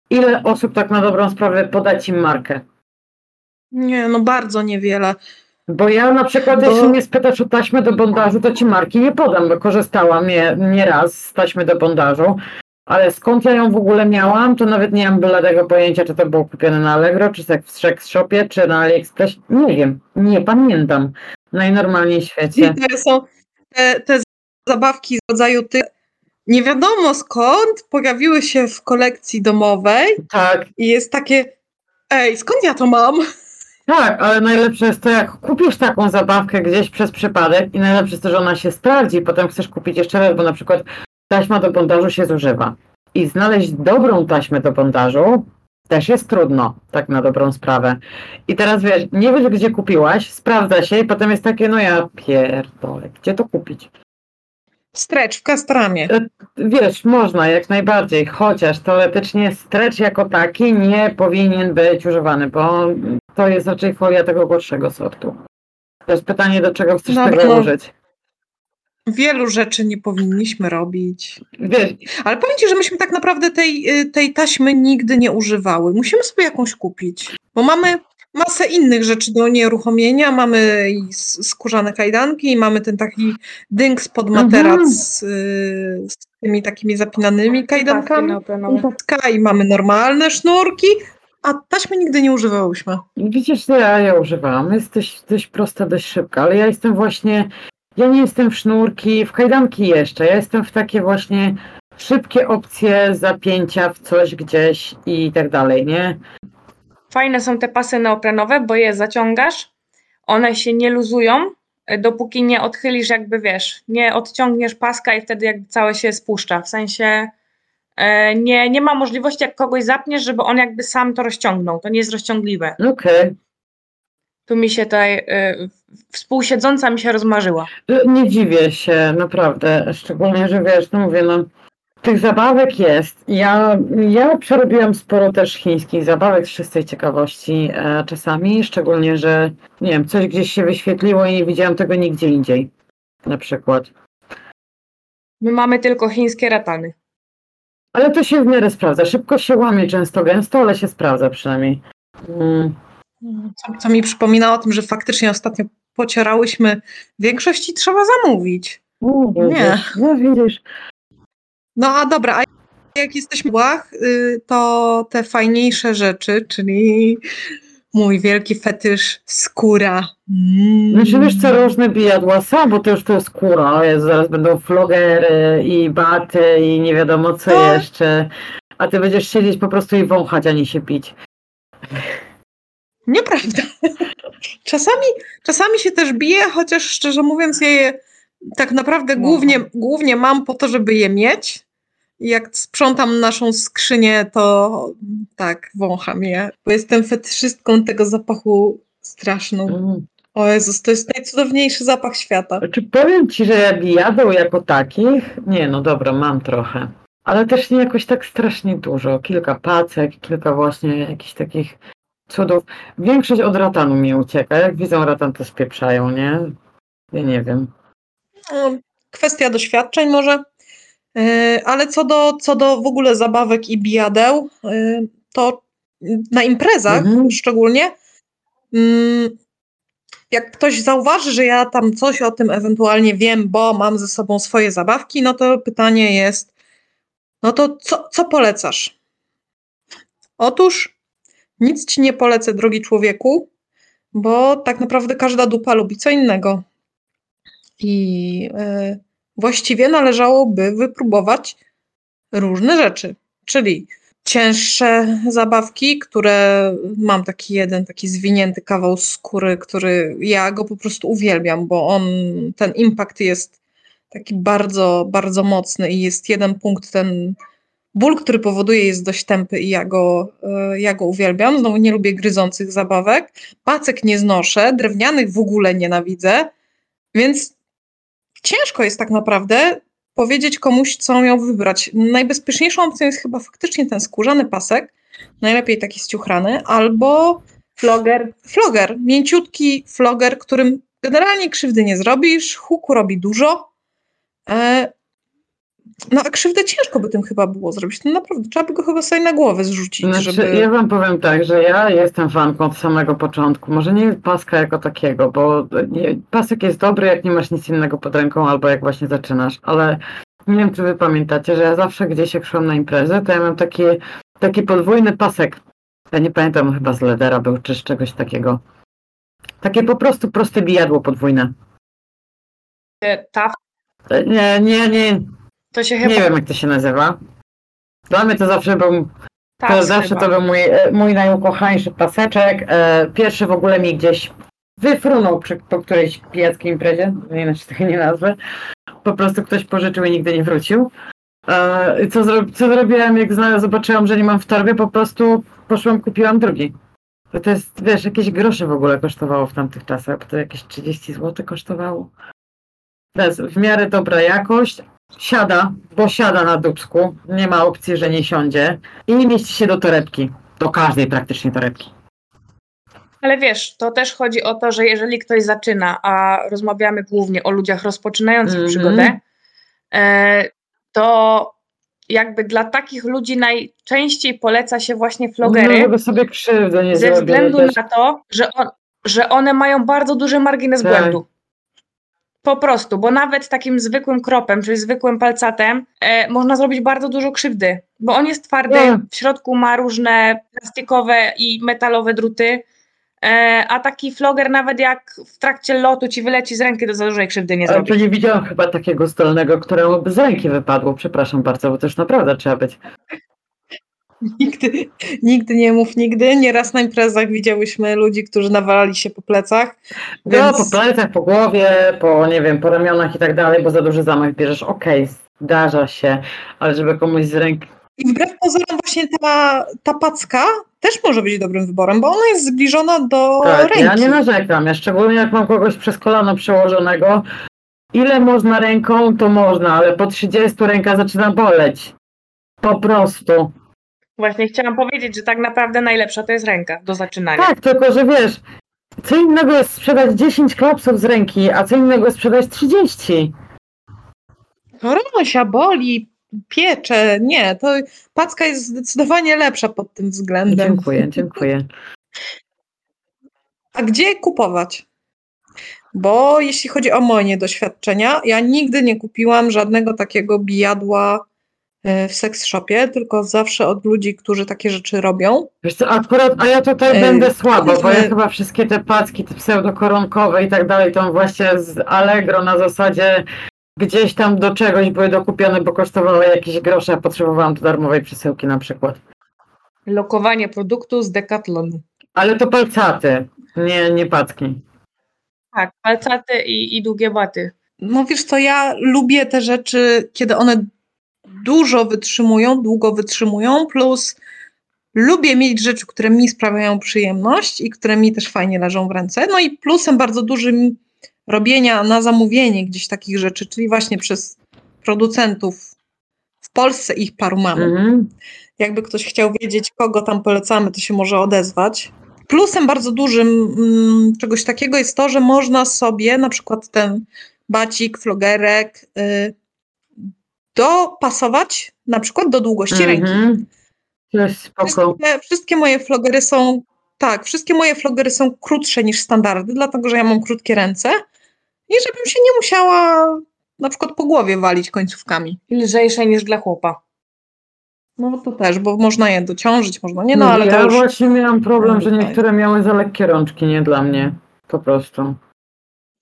ile osób tak na dobrą sprawę poda ci markę? Nie, no bardzo niewiele. Bo ja na przykład, Bo- jeśli mnie spytasz o taśmę do bondażu, to ci marki nie podam, bo korzystałam nie, nie raz z taśmy do bondażu, ale skąd ja ją w ogóle miałam, to nawet nie mam bladego pojęcia, czy to było kupione na Allegro, czy w Sex Shopie, czy na AliExpress. Nie wiem, nie pamiętam. Najnormalniej w I świecie. to są te, te zabawki z rodzaju tych, nie wiadomo skąd, pojawiły się w kolekcji domowej Tak, i jest takie, ej, skąd ja to mam? tak, ale najlepsze jest to, jak kupisz taką zabawkę gdzieś przez przypadek i najlepsze jest to, że ona się sprawdzi i potem chcesz kupić jeszcze raz, bo na przykład taśma do bondażu się zużywa. I znaleźć dobrą taśmę do bondażu też jest trudno, tak na dobrą sprawę. I teraz wiesz, nie wiesz gdzie kupiłaś, sprawdza się i potem jest takie, no ja pierdolę, gdzie to kupić? Stretch w Kastramie. Wiesz, można jak najbardziej, chociaż teoretycznie stretch jako taki nie powinien być używany, bo to jest raczej folia tego gorszego sortu. To jest pytanie, do czego chcesz Dobra, tego no. użyć. Wielu rzeczy nie powinniśmy robić. Ale powiem Ci, że myśmy tak naprawdę tej, y, tej taśmy nigdy nie używały. Musimy sobie jakąś kupić, bo mamy masę innych rzeczy do nieruchomienia. Mamy i skórzane kajdanki, i mamy ten taki dynk spod Mhm. materac z, y, z tymi takimi zapinanymi kajdankami. I mamy normalne sznurki, a taśmy nigdy nie używałyśmy. Widzisz, że ja je używam. Jest dość, dość prosta, dość szybka, ale ja jestem właśnie. Ja nie jestem w sznurki, w kajdanki jeszcze. Ja jestem w takie właśnie szybkie opcje zapięcia w coś gdzieś i tak dalej, nie? Fajne są te pasy neoprenowe, bo je zaciągasz, one się nie luzują, e, dopóki nie odchylisz, jakby wiesz, nie odciągniesz paska i wtedy jakby całe się spuszcza. W sensie e, nie, nie ma możliwości, jak kogoś zapniesz, żeby on jakby sam to rozciągnął. To nie jest rozciągliwe. Okej. Tu mi się tutaj e, współsiedząca mi się rozmarzyła. Nie dziwię się, naprawdę. Szczególnie, że wiesz, no mówię, no. Tych zabawek jest. Ja, ja przerobiłam sporo też chińskich zabawek z czystej ciekawości e, czasami, szczególnie, że nie wiem, coś gdzieś się wyświetliło i nie widziałam tego nigdzie indziej. na przykład. My mamy tylko chińskie ratany. Ale to się w miarę sprawdza. Szybko się łamie, często gęsto, ale się sprawdza przynajmniej. Mm. Co, co mi przypomina o tym, że faktycznie ostatnio pocierałyśmy większość i trzeba zamówić. No, Nie. No widzisz. No a dobra, a jak jesteśmy w łach, y, to te fajniejsze rzeczy, czyli mój wielki fetysz skóra. Mm. Znaczy wiesz co, różne bijadła są, bo to już to jest skóra, jest, zaraz będą flogery i baty i nie wiadomo co Tak. jeszcze. A ty będziesz siedzieć po prostu i wąchać, a nie się pić. Nieprawda. *laughs* Czasami, czasami się też bije, chociaż szczerze mówiąc, ja je tak naprawdę głównie, głównie mam po to, żeby je mieć. Jak sprzątam naszą skrzynię, to tak, wącham je, bo jestem fetyszystką tego zapachu straszną. Mm. O Jezus, to jest najcudowniejszy zapach świata. Znaczy powiem ci, że ja bijadeł jako takich, nie no dobra, mam trochę. Ale też nie jakoś tak strasznie dużo. Kilka pacek, kilka właśnie jakichś takich cudów. Większość od ratanu mi ucieka. Jak widzą ratan, to spieprzają, nie? Ja nie wiem. No, Kwestia doświadczeń może. Yy, Ale co do, co do w ogóle zabawek i bijadeł, yy, to na imprezach Mhm. szczególnie, mm, jak ktoś zauważy, że ja tam coś o tym ewentualnie wiem, bo mam ze sobą swoje zabawki, no to pytanie jest, no to co, co polecasz? Otóż nic ci nie polecę, drogi człowieku, bo tak naprawdę każda dupa lubi co innego. I e, właściwie należałoby wypróbować różne rzeczy, czyli cięższe zabawki, które mam taki jeden, taki zwinięty kawał skóry, który ja go po prostu uwielbiam, bo on, ten impact jest taki bardzo, bardzo mocny i jest jeden punkt, ten ból, który powoduje jest dość tępy i ja go, e, ja go uwielbiam. Znowu nie lubię gryzących zabawek. Pacek nie znoszę, drewnianych w ogóle nienawidzę, więc ciężko jest tak naprawdę powiedzieć komuś, co miał wybrać. Najbezpieczniejszą opcją jest chyba faktycznie ten skórzany pasek, najlepiej taki ściuchrany, albo floger, floger, mięciutki floger, którym generalnie krzywdy nie zrobisz, huku robi dużo, e, no a krzywdę ciężko by tym chyba było zrobić. No naprawdę, trzeba by go chyba sobie na głowę zrzucić, Znaczy, żeby... ja wam powiem tak, że ja jestem fanką od samego początku. Może nie paska jako takiego, bo nie, pasek jest dobry, jak nie masz nic innego pod ręką, albo jak właśnie zaczynasz, ale nie wiem, czy wy pamiętacie, że ja zawsze gdzieś jak szłam na imprezę, to ja mam taki, taki podwójny pasek. Ja nie pamiętam, chyba z ledera był, czy z czegoś takiego. Takie po prostu proste bijadło podwójne. Ta, E, Nie, nie, nie, to się chyba... nie wiem jak to się nazywa. Dla mnie to zawsze był tak, To zawsze chyba. to był mój, e, mój najukochańszy paseczek. E, Pierwszy w ogóle mi gdzieś wyfrunął przy, po którejś pijackiej imprezie, inaczej tego nie nazwę. Po prostu ktoś pożyczył i nigdy nie wrócił. E, Co, zro, co zrobiłem, jak zobaczyłam, że nie mam w torbie, po prostu poszłam, kupiłam drugi. To, to jest, wiesz, jakieś grosze w ogóle kosztowało w tamtych czasach, bo to jakieś 30 zł kosztowało. To jest w miarę dobra jakość, siada, bo siada na dubsku, nie ma opcji, że nie siądzie i nie mieści się do torebki, do każdej praktycznie torebki. Ale wiesz, to też chodzi o to, że jeżeli ktoś zaczyna, a rozmawiamy głównie o ludziach rozpoczynających Mhm. przygodę, e, to jakby dla takich ludzi najczęściej poleca się właśnie No, flogery, żeby sobie krzywdę nie ze względu też. na to, że, on, że one mają bardzo duży margines Tak. błędu. Po prostu, bo nawet takim zwykłym kropem, czyli zwykłym palcatem, e, można zrobić bardzo dużo krzywdy, bo on jest twardy, Nie. w środku ma różne plastikowe i metalowe druty, e, a taki floger nawet jak w trakcie lotu ci wyleci z ręki, to za dużej krzywdy nie Ale to zrobi. nie widziałam chyba takiego zdolnego, któremu by z ręki wypadło. Przepraszam bardzo, bo to już naprawdę trzeba być. Nigdy, nigdy nie mów nigdy. Nieraz na imprezach widziałyśmy ludzi, którzy nawalali się po plecach. No, Więc po plecach, po głowie, po nie wiem, po ramionach i tak dalej, bo za duży zamach bierzesz, okej, zdarza się, ale żeby komuś z ręki. I wbrew pozorom właśnie ta, ta packa też może być dobrym wyborem, bo ona jest zbliżona do Tak, ręki. ja nie narzekam, ja szczególnie jak mam kogoś przez kolano przełożonego. Ile można ręką, to można, ale po 30 ręka zaczyna boleć. Po prostu. Właśnie chciałam powiedzieć, że tak naprawdę najlepsza to jest ręka do zaczynania. Tak, tylko że wiesz, Co innego jest sprzedać 10 klapsów z ręki, a co innego jest sprzedać 30. Rosia boli, piecze. Nie, to packa jest zdecydowanie lepsza pod tym względem. Dziękuję, dziękuję. A gdzie kupować? Bo jeśli chodzi o moje doświadczenia, ja nigdy nie kupiłam żadnego takiego bijadła w seks shopie, tylko zawsze od ludzi, którzy takie rzeczy robią. Wiesz co, akurat, a ja tutaj Ej, będę słabo, bo ja chyba wszystkie te packi, te pseudokoronkowe i tak dalej, to właśnie z Allegro na zasadzie gdzieś tam do czegoś były dokupione, bo kosztowały jakieś grosze, a potrzebowałam do darmowej przesyłki na przykład. Lokowanie produktu z Decathlonu. Ale to palcaty, nie, nie packi. Tak, palcaty i, i długie baty. No wiesz co, ja lubię te rzeczy, kiedy one dużo wytrzymują, długo wytrzymują, plus lubię mieć rzeczy, które mi sprawiają przyjemność i które mi też fajnie leżą w ręce. No i plusem bardzo dużym robienia na zamówienie gdzieś takich rzeczy, czyli właśnie przez producentów w Polsce ich paru mamy. Mhm. Jakby ktoś chciał wiedzieć, kogo tam polecamy, to się może odezwać. Plusem bardzo dużym mm, czegoś takiego jest to, że można sobie na przykład ten bacik, flogerek y, dopasować na przykład do długości ręki. To jest spoko. Wszystkie, wszystkie moje flogery są, tak, wszystkie moje flogery są krótsze niż standardy, dlatego że ja mam krótkie ręce i żebym się nie musiała na przykład po głowie walić końcówkami. I lżejsze niż dla chłopa. No to też, bo można je dociążyć, można nie, no ale ja to już... właśnie miałam problem, że niektóre miały za lekkie rączki, nie dla mnie. Po prostu.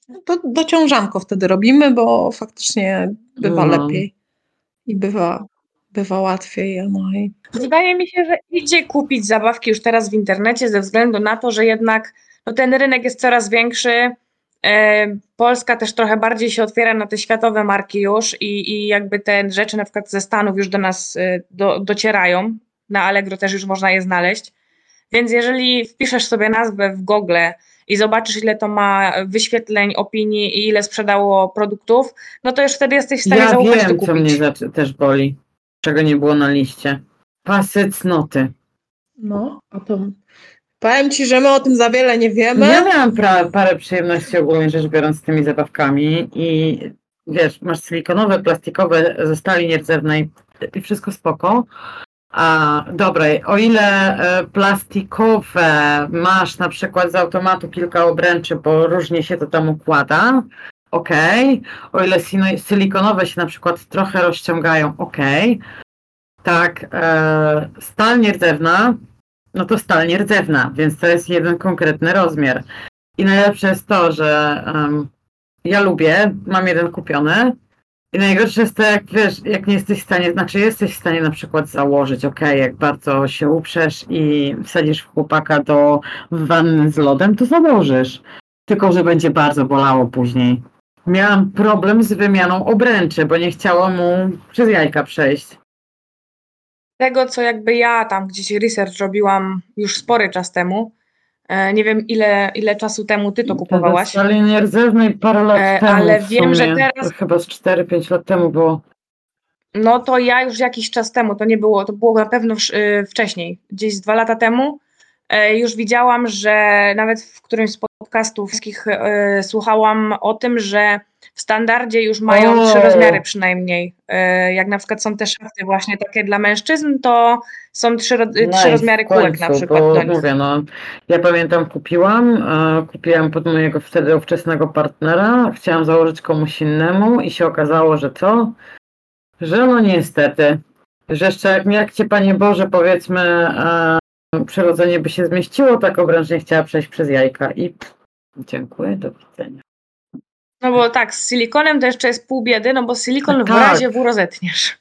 No To dociążanko wtedy robimy, bo faktycznie bywa No. lepiej i bywa, bywa łatwiej. No i Wydaje mi się, że idzie kupić zabawki już teraz w internecie ze względu na to, że jednak no, ten rynek jest coraz większy. E, Polska też trochę bardziej się otwiera na te światowe marki już i, i jakby te rzeczy na przykład ze Stanów już do nas e, do, docierają. Na Allegro też już można je znaleźć. Więc jeżeli wpiszesz sobie nazwę w Google i zobaczysz, ile to ma wyświetleń, opinii i ile sprzedało produktów, no to już wtedy jesteś w stanie Ja zaufać to wiem, co mnie też boli. Czego nie było na liście. Pasy cnoty. no, a to powiem Ci, że my o tym za wiele nie wiemy. Ja miałam pra- parę przyjemności ogólnie rzecz biorąc z tymi zabawkami i wiesz, masz silikonowe, plastikowe ze stali nierdzewnej i wszystko spoko. A dobra, o ile e, plastikowe masz na przykład z automatu kilka obręczy, bo różnie się to tam układa, okej. O ile silikonowe się na przykład trochę rozciągają, okej. Tak, e, stal nierdzewna, no to stal nierdzewna, więc to jest jeden konkretny rozmiar. I najlepsze jest to, że em, ja lubię, mam jeden kupiony. I najgorsze jest to, jak wiesz, jak nie jesteś w stanie, znaczy jesteś w stanie na przykład założyć, ok, jak bardzo się uprzesz i wsadzisz chłopaka do wanny z lodem, to założysz. Tylko, że będzie bardzo bolało później. Miałam problem z wymianą obręczy, bo nie chciało mu przez jajka przejść. tego, co jakby ja tam gdzieś research robiłam już spory czas temu. E, Nie wiem, ile, ile czasu temu ty to kupowałaś. Stali nierdzewnej parę lat E, temu. ale wiem, że teraz- To Chyba z 4-5 lat temu było. No to ja już jakiś czas temu, to nie było, to było na pewno y, wcześniej, gdzieś z dwa lata temu, e, już widziałam, że nawet w którymś z podcastów wszystkich e, słuchałam o tym, że w standardzie już mają O! trzy rozmiary przynajmniej. E, Jak na przykład są te szafy właśnie takie dla mężczyzn, to są trzy, ro- trzy Nice, rozmiary w kółek na końcu, przykład bo mówię, no, ja pamiętam kupiłam, e, kupiłam pod mojego wtedy ówczesnego partnera, chciałam założyć komuś innemu i się okazało, że co? Że no niestety, że jeszcze jak, jak cię Panie Boże powiedzmy e, przyrodzenie by się zmieściło, tak obręcz nie chciała przejść przez jajka i pff, dziękuję, do widzenia. No bo tak, z silikonem to jeszcze jest pół biedy, no bo silikon w Tak. razie W rozetniesz.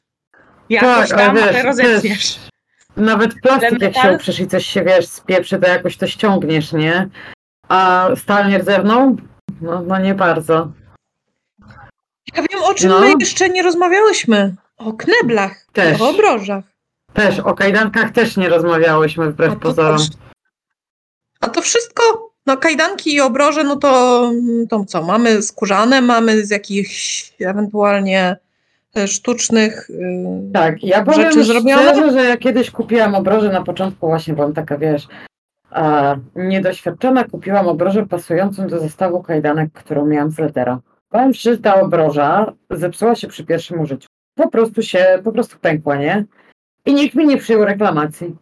Jakoś Tak, tam, wiesz, ale rozetniesz. Nawet plastik, jak się metal? uprzesz i coś się, wiesz, spieprzy, to jakoś to ściągniesz, nie? A stal nierdzewną? No, no nie bardzo. Ja wiem, o czym No. my jeszcze nie rozmawiałyśmy. O kneblach, Też. o obrożach. Też, o kajdankach też nie rozmawiałyśmy A wbrew to, pozorom. też- a to wszystko, no kajdanki i obroże, no to, to co, mamy skórzane, mamy z jakichś ewentualnie e, sztucznych... y, Tak, ja powiem rzeczy zrobione? szczerze, że ja kiedyś kupiłam obroże na początku, właśnie byłam taka, wiesz, a, niedoświadczona kupiłam obrożę pasującą do zestawu kajdanek, którą miałam z ledera. Powiem szczerze, ta obroża zepsuła się przy pierwszym użyciu. Po prostu się, po prostu pękła, nie? I nikt mi nie przyjął reklamacji.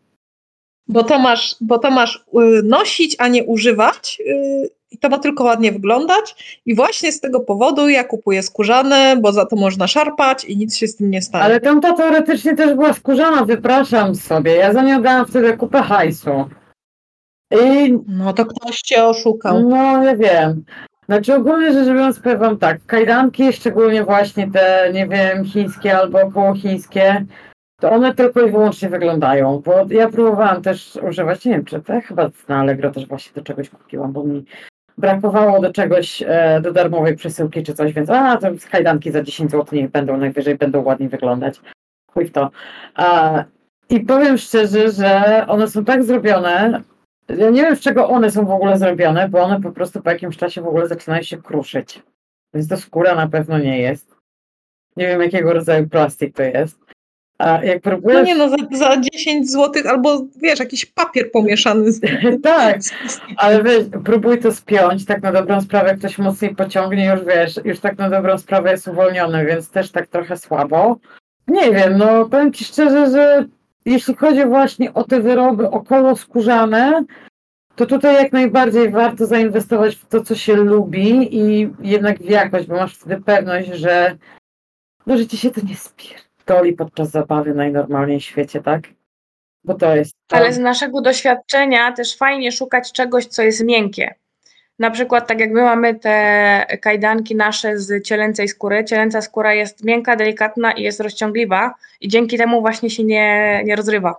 Bo to masz, bo to masz y, nosić, a nie używać. y, I to ma tylko ładnie wyglądać. I właśnie z tego powodu ja kupuję skórzane, bo za to można szarpać i nic się z tym nie stanie. Ale tamta teoretycznie też była skórzana, wypraszam sobie. Ja za nią dałam wtedy kupę hajsu. I No to ktoś cię oszukał. no ja wiem. Znaczy ogólnie rzecz biorąc powiem wam tak, kajdanki, szczególnie właśnie te, nie wiem, chińskie albo około chińskie, to one tylko i wyłącznie wyglądają, bo ja próbowałam też używać, nie wiem, czy ja chyba na Allegro też właśnie do czegoś kupiłam, bo mi brakowało do czegoś, e, do darmowej przesyłki czy coś, więc a, to kajdanki za 10 zł niech będą, najwyżej będą ładnie wyglądać. Chuj w to. A, I powiem szczerze, że one są tak zrobione, ja nie wiem z czego one są w ogóle zrobione, bo one po prostu po jakimś czasie w ogóle zaczynają się kruszyć. Więc to skóra na pewno nie jest. Nie wiem jakiego rodzaju plastik to jest. A jak No próbujesz... nie no, za, za 10 zł albo wiesz, jakiś papier pomieszany z *laughs* tak, ale weź, próbuj to spiąć, tak na dobrą sprawę, jak ktoś mocniej pociągnie, już wiesz, już tak na dobrą sprawę jest uwolniony, więc też tak trochę słabo. Nie wiem, no powiem Ci szczerze, że jeśli chodzi właśnie o te wyroby około skórzane, to tutaj jak najbardziej warto zainwestować w to, co się lubi i jednak w jakość, bo masz wtedy pewność, że, no, że Ci się to nie spierdoli podczas zabawy najnormalniej w świecie, tak? Bo to jest... To. Ale z naszego doświadczenia też fajnie szukać czegoś, co jest miękkie. Na przykład, tak jak my mamy te kajdanki nasze z cielęcej skóry, cielęca skóra jest miękka, delikatna i jest rozciągliwa i dzięki temu właśnie się nie, nie rozrywa.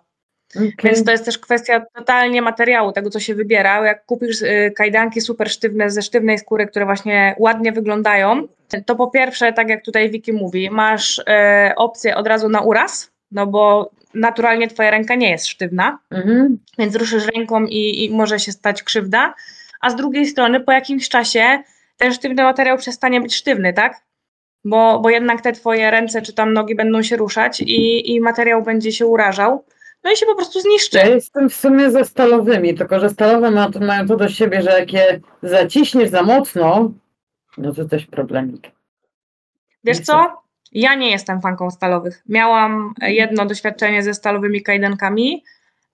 Okej. Więc to jest też kwestia totalnie materiału, tego co się wybiera. Jak kupisz y, kajdanki super sztywne ze sztywnej skóry, które właśnie ładnie wyglądają, to po pierwsze, tak jak tutaj Wiki mówi, masz e, opcję od razu na uraz, no bo naturalnie twoja ręka nie jest sztywna, Mhm. więc ruszysz ręką i, i może się stać krzywda, a z drugiej strony po jakimś czasie ten sztywny materiał przestanie być sztywny, tak? Bo, bo jednak te twoje ręce czy tam nogi będą się ruszać i, i materiał będzie się urażał, no i się po prostu zniszczy. Ja jestem w sumie ze stalowymi, tylko że stalowe ma, mają to do siebie, że jak je zaciśniesz za mocno, no to też problemik. Wiesz co? Ja nie jestem fanką stalowych. Miałam e, jedno doświadczenie ze stalowymi kajdankami.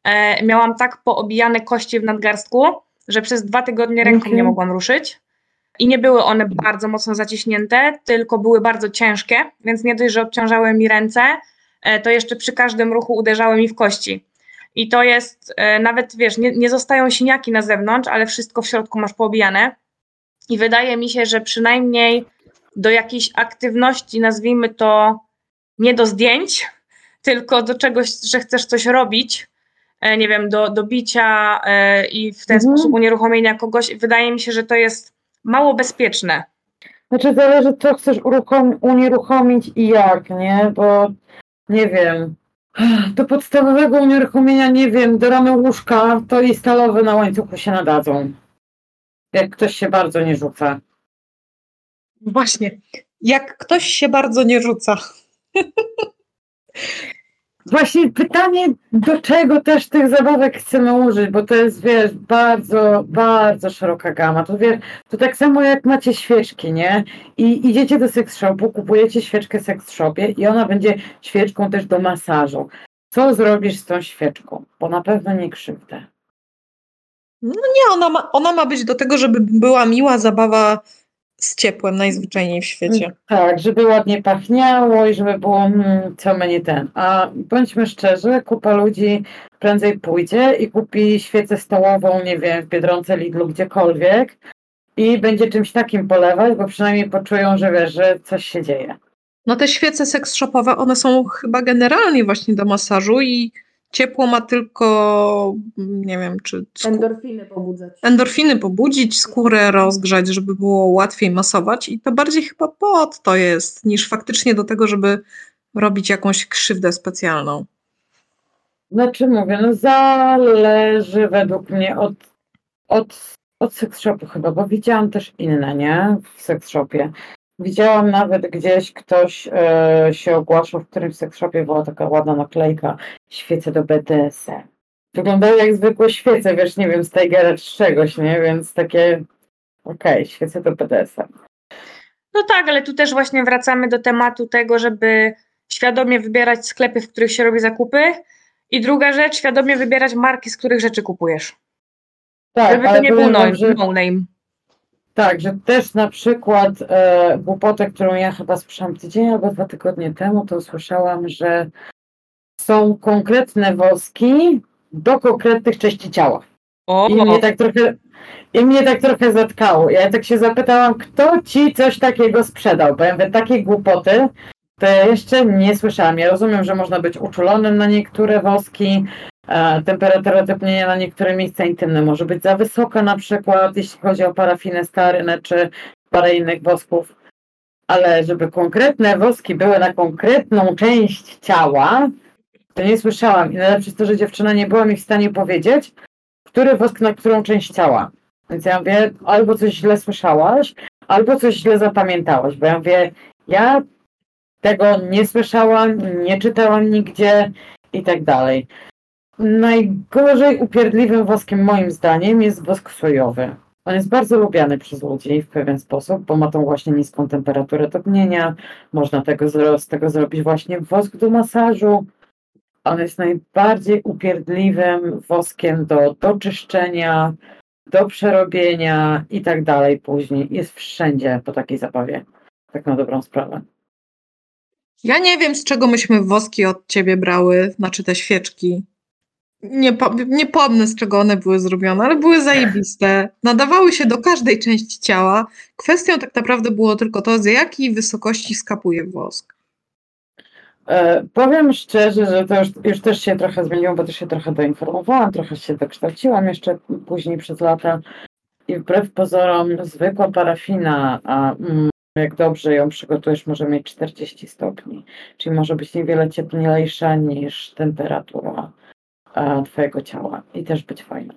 E, miałam tak poobijane kości w nadgarstku, że przez dwa tygodnie ręką nie mogłam ruszyć. I nie były one bardzo mocno zaciśnięte, tylko były bardzo ciężkie, więc nie dość, że obciążały mi ręce, e, to jeszcze przy każdym ruchu uderzały mi w kości. I to jest, e, nawet wiesz, nie, nie zostają siniaki na zewnątrz, ale wszystko w środku masz poobijane. I wydaje mi się, że przynajmniej do jakiejś aktywności, nazwijmy to nie do zdjęć, *laughs* tylko do czegoś, że chcesz coś robić, e, nie wiem, do, do bicia e, i w ten Mhm. sposób unieruchomienia kogoś, wydaje mi się, że to jest mało bezpieczne. Znaczy zależy co chcesz unieruchomić i jak, nie? Bo nie wiem. Do podstawowego unieruchomienia, nie wiem, do ramy łóżka, to i stalowe na łańcuchu się nadadzą. Jak ktoś się bardzo nie rzuca. Właśnie. Jak ktoś się bardzo nie rzuca. Właśnie pytanie, do czego też tych zabawek chcemy użyć, bo to jest, wiesz, bardzo, bardzo szeroka gama. To wiesz, to tak samo jak macie świeczki, nie? I idziecie do sex shopu, kupujecie świeczkę sex shopie i ona będzie świeczką też do masażu. Co zrobisz z tą świeczką? Bo na pewno nie krzywdę. Nie, ona ma, ona ma być do tego, żeby była miła zabawa z ciepłem najzwyczajniej w świecie. Tak, żeby ładnie pachniało i żeby było hmm, co mnie ten. A bądźmy szczerzy, kupa ludzi prędzej pójdzie i kupi świecę stołową, nie wiem, w Biedronce, Lidlu, gdziekolwiek i będzie czymś takim polewać, bo przynajmniej poczują, że wiesz, że coś się dzieje. No te świece seks shopowe, one są chyba generalnie właśnie do masażu i ciepło ma tylko, nie wiem, czy skó- Endorfiny pobudzać. endorfiny pobudzić, skórę rozgrzać, żeby było łatwiej masować i to bardziej chyba pod to jest, niż faktycznie do tego, żeby robić jakąś krzywdę specjalną. Znaczy mówię, no zależy według mnie od, od, od sex shopu chyba, bo widziałam też inne, nie? W sex shopie. Widziałam nawet gdzieś ktoś e, się ogłaszał, w którym sex shopie była taka ładna naklejka świece do BDSM. wyglądały jak zwykłe świece, wiesz, nie wiem, z Tigera czy czegoś, nie? Więc takie, okej, świece to PDS-a. No tak, ale tu też właśnie wracamy do tematu tego, żeby świadomie wybierać sklepy, w których się robi zakupy. I druga rzecz, świadomie wybierać marki, z których rzeczy kupujesz. Tak, żeby to nie był no, no name. Tak, że też na przykład e, głupotę, którą ja chyba słyszałam tydzień albo dwa tygodnie temu, to usłyszałam, że są konkretne woski do konkretnych części ciała. O, I mnie tak trochę, i mnie tak trochę zatkało. Ja tak się zapytałam, kto ci coś takiego sprzedał? Bo ja mówię, takiej głupoty to ja jeszcze nie słyszałam. Ja rozumiem, że można być uczulonym na niektóre woski, temperatura topnienia na niektóre miejsca intymne może być za wysoka na przykład, jeśli chodzi o parafinę starynę czy parę innych wosków. Ale żeby konkretne woski były na konkretną część ciała, to nie słyszałam. I najlepsze jest to, że dziewczyna nie była mi w stanie powiedzieć, który wosk na którą część ciała. Więc ja mówię, albo coś źle słyszałaś, albo coś źle zapamiętałaś, bo ja mówię, ja tego nie słyszałam, nie czytałam nigdzie i tak dalej. Najgorzej upierdliwym woskiem moim zdaniem jest wosk sojowy. On jest bardzo lubiany przez ludzi w pewien sposób, bo ma tą właśnie niską temperaturę topnienia. Można tego, z tego zrobić właśnie wosk do masażu. On jest najbardziej upierdliwym woskiem do, do czyszczenia, do przerobienia i tak dalej później. Jest wszędzie po takiej zabawie. Tak na dobrą sprawę. Ja nie wiem, z czego myśmy woski od ciebie brały, znaczy te świeczki. Nie, nie pomnę, z czego one były zrobione, ale były zajebiste. Nadawały się do każdej części ciała. Kwestią tak naprawdę było tylko to, z jakiej wysokości skapuje wosk. E, powiem szczerze, że to już, już też się trochę zmieniło, bo też się trochę doinformowałam, trochę się dokształciłam jeszcze później przez lata. I wbrew pozorom zwykła parafina, a mm, jak dobrze ją przygotujesz, może mieć 40 stopni. Czyli może być niewiele cieplejsza niż temperatura twojego ciała i też być fajna.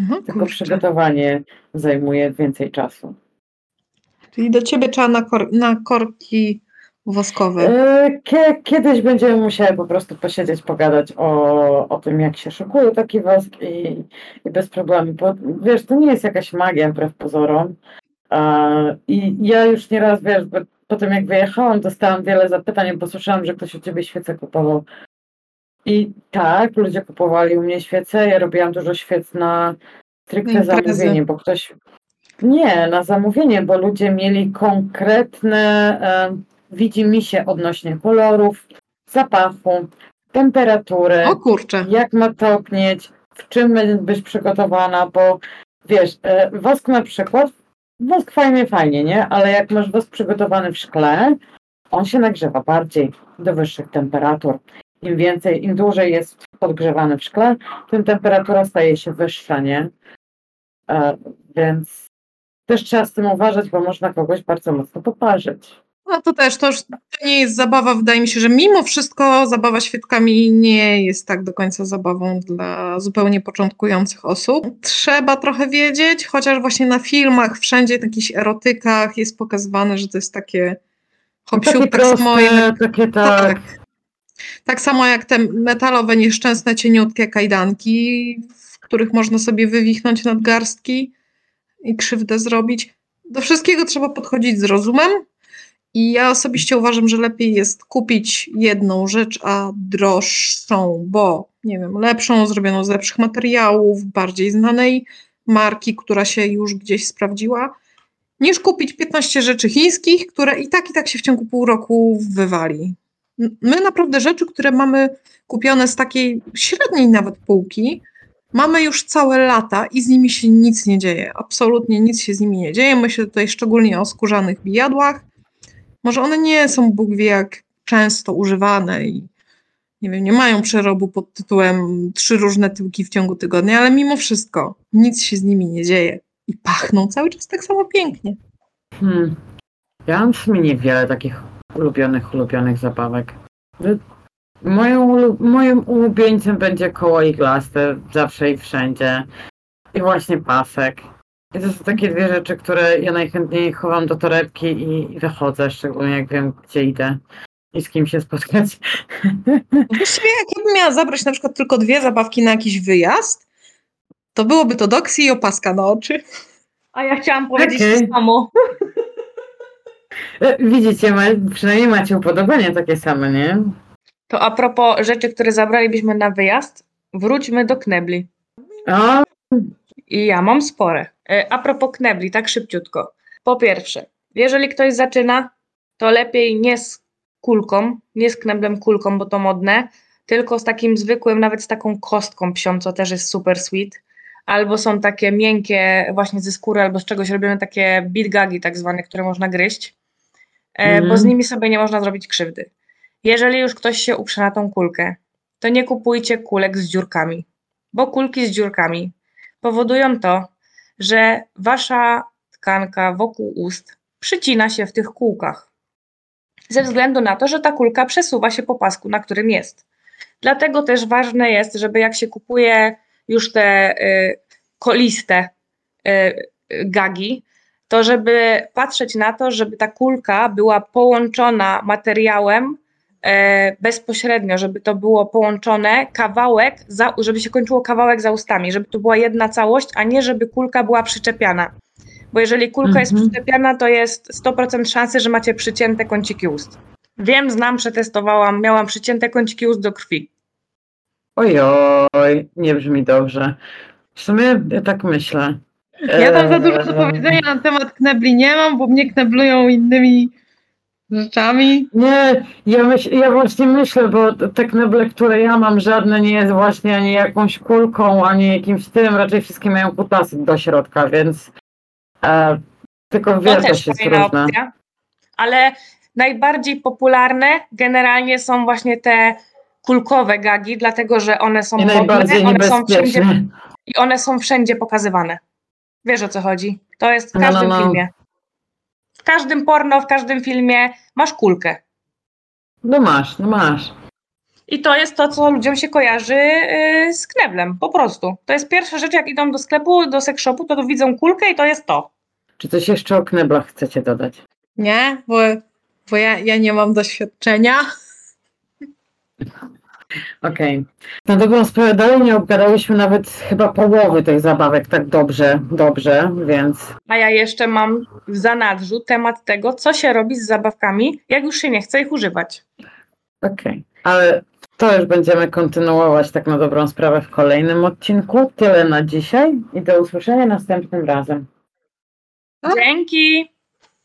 Mhm, Tylko kurczę. przygotowanie zajmuje więcej czasu. Czyli do ciebie trzeba na, kor na korki woskowe. E, Kie, kiedyś będziemy musiały po prostu posiedzieć, pogadać o, o tym, jak się szykuje taki wosk i, i bez problemu. Bo wiesz, to nie jest jakaś magia wbrew pozorom. I ja już nieraz, wiesz, po tym jak wyjechałam, dostałam wiele zapytań, bo słyszałam, że ktoś u ciebie świece kupował. I tak, ludzie kupowali u mnie świece. Ja robiłam dużo świec na stricte Imprezy. zamówienie, bo ktoś. Nie, na zamówienie, bo ludzie mieli konkretne e, widzi mi się odnośnie kolorów, zapachu, temperatury, O kurczę. jak ma topnieć, w czym być przygotowana, bo wiesz, e, wosk na przykład, wosk fajnie, fajnie, nie? Ale jak masz wosk przygotowany w szkle, on się nagrzewa bardziej do wyższych temperatur. Im więcej, im dłużej jest podgrzewany w szkle, tym temperatura staje się wyższa, nie? E, więc też trzeba z tym uważać, bo można kogoś bardzo mocno poparzyć. No to też, to już to nie jest zabawa. Wydaje mi się, że mimo wszystko zabawa świadkami nie jest tak do końca zabawą dla zupełnie początkujących osób. Trzeba trochę wiedzieć, chociaż właśnie na filmach, wszędzie w jakichś erotykach jest pokazywane, że to jest takie hopsiu, Takie tak proste, takie tak. Tak samo jak te metalowe, nieszczęsne, cieniutkie kajdanki, w których można sobie wywichnąć nadgarstki i krzywdę zrobić. Do wszystkiego trzeba podchodzić z rozumem. I ja osobiście uważam, że lepiej jest kupić jedną rzecz, a droższą, bo nie wiem, lepszą, zrobioną z lepszych materiałów, bardziej znanej marki, która się już gdzieś sprawdziła, niż kupić 15 rzeczy chińskich, które i tak i tak się w ciągu pół roku wywali. My naprawdę rzeczy, które mamy kupione z takiej średniej nawet półki, mamy już całe lata i z nimi się nic nie dzieje. Absolutnie nic się z nimi nie dzieje. Myślę tutaj szczególnie o skórzanych bijadłach. Może one nie są Bóg wie jak często używane i nie wiem, nie mają przerobu pod tytułem trzy różne tyłki w ciągu tygodnia, ale mimo wszystko nic się z nimi nie dzieje i pachną cały czas tak samo pięknie. Hmm. Ja mam w sumie niewiele takich ulubionych, ulubionych zabawek. Wy- Moją, moim ulubieńcem będzie koło iglaste, zawsze i wszędzie. I właśnie pasek. I to są takie dwie rzeczy, które ja najchętniej chowam do torebki i, i wychodzę, szczególnie jak wiem, gdzie idę. i z kim się spotkać. Właściwie jak ja bym miała zabrać na przykład tylko dwie zabawki na jakiś wyjazd, to byłoby to doksy i opaska na oczy. A ja chciałam powiedzieć Okej. to samo. E, Widzicie, ma, przynajmniej macie upodobania takie same, nie? To a propos rzeczy, które zabralibyśmy na wyjazd, wróćmy do knebli. O, I ja mam spore. E, A propos knebli, tak szybciutko. Po pierwsze, jeżeli ktoś zaczyna, to lepiej nie z kulką, nie z kneblem kulką, bo to modne, tylko z takim zwykłym, nawet z taką kostką psią, co też jest super sweet. Albo są takie miękkie, właśnie ze skóry, albo z czegoś robimy takie bitgagi tak zwane, które można gryźć, Mhm. bo z nimi sobie nie można zrobić krzywdy. Jeżeli już ktoś się uprze na tą kulkę, to nie kupujcie kulek z dziurkami, bo kulki z dziurkami powodują to, że wasza tkanka wokół ust przycina się w tych kółkach. Ze względu na to, że ta kulka przesuwa się po pasku, na którym jest. Dlatego też ważne jest, żeby jak się kupuje już te y, koliste y, y, gagi, to żeby patrzeć na to, żeby ta kulka była połączona materiałem e, bezpośrednio, żeby to było połączone kawałek, za, żeby się kończyło kawałek za ustami, żeby to była jedna całość, a nie żeby kulka była przyczepiana. Bo jeżeli kulka jest Mhm. przyczepiana, to jest 100% szansy, że macie przycięte kąciki ust. Wiem, znam, przetestowałam, miałam przycięte kąciki ust do krwi. ojoj, nie brzmi dobrze. W sumie ja tak myślę. Ja tam za dużo do Eee, powiedzenia na temat knebli nie mam, bo mnie kneblują innymi rzeczami. Nie, ja, myśl, ja właśnie myślę, bo te kneble, które ja mam, żadne nie jest właśnie ani jakąś kulką, ani jakimś tym, raczej wszystkie mają kutasy do środka, więc e, tylko wielkość jest różna. opcja. Ale najbardziej popularne generalnie są właśnie te kulkowe gagi, dlatego że one są I najbardziej one są wszędzie i one są wszędzie pokazywane. Wiesz o co chodzi? To jest w No, no, każdym no. filmie. W każdym porno, w każdym filmie masz kulkę. No masz, no masz. I to jest to, co ludziom się kojarzy yy, z kneblem, po prostu. To jest pierwsza rzecz, jak idą do sklepu, do sex shopu, to, to widzą kulkę i to jest to. Czy coś jeszcze o kneblach chcecie dodać? Nie, bo, bo ja, ja nie mam doświadczenia. *laughs* Okej. Na dobrą sprawę dalej nie obgadaliśmy nawet chyba połowy tych zabawek tak dobrze, dobrze, więc A ja jeszcze mam w zanadrzu temat tego, co się robi z zabawkami, jak już się nie chce ich używać. okej. Ale to już będziemy kontynuować tak na dobrą sprawę w kolejnym odcinku. Tyle na dzisiaj i do usłyszenia następnym razem. Dzięki!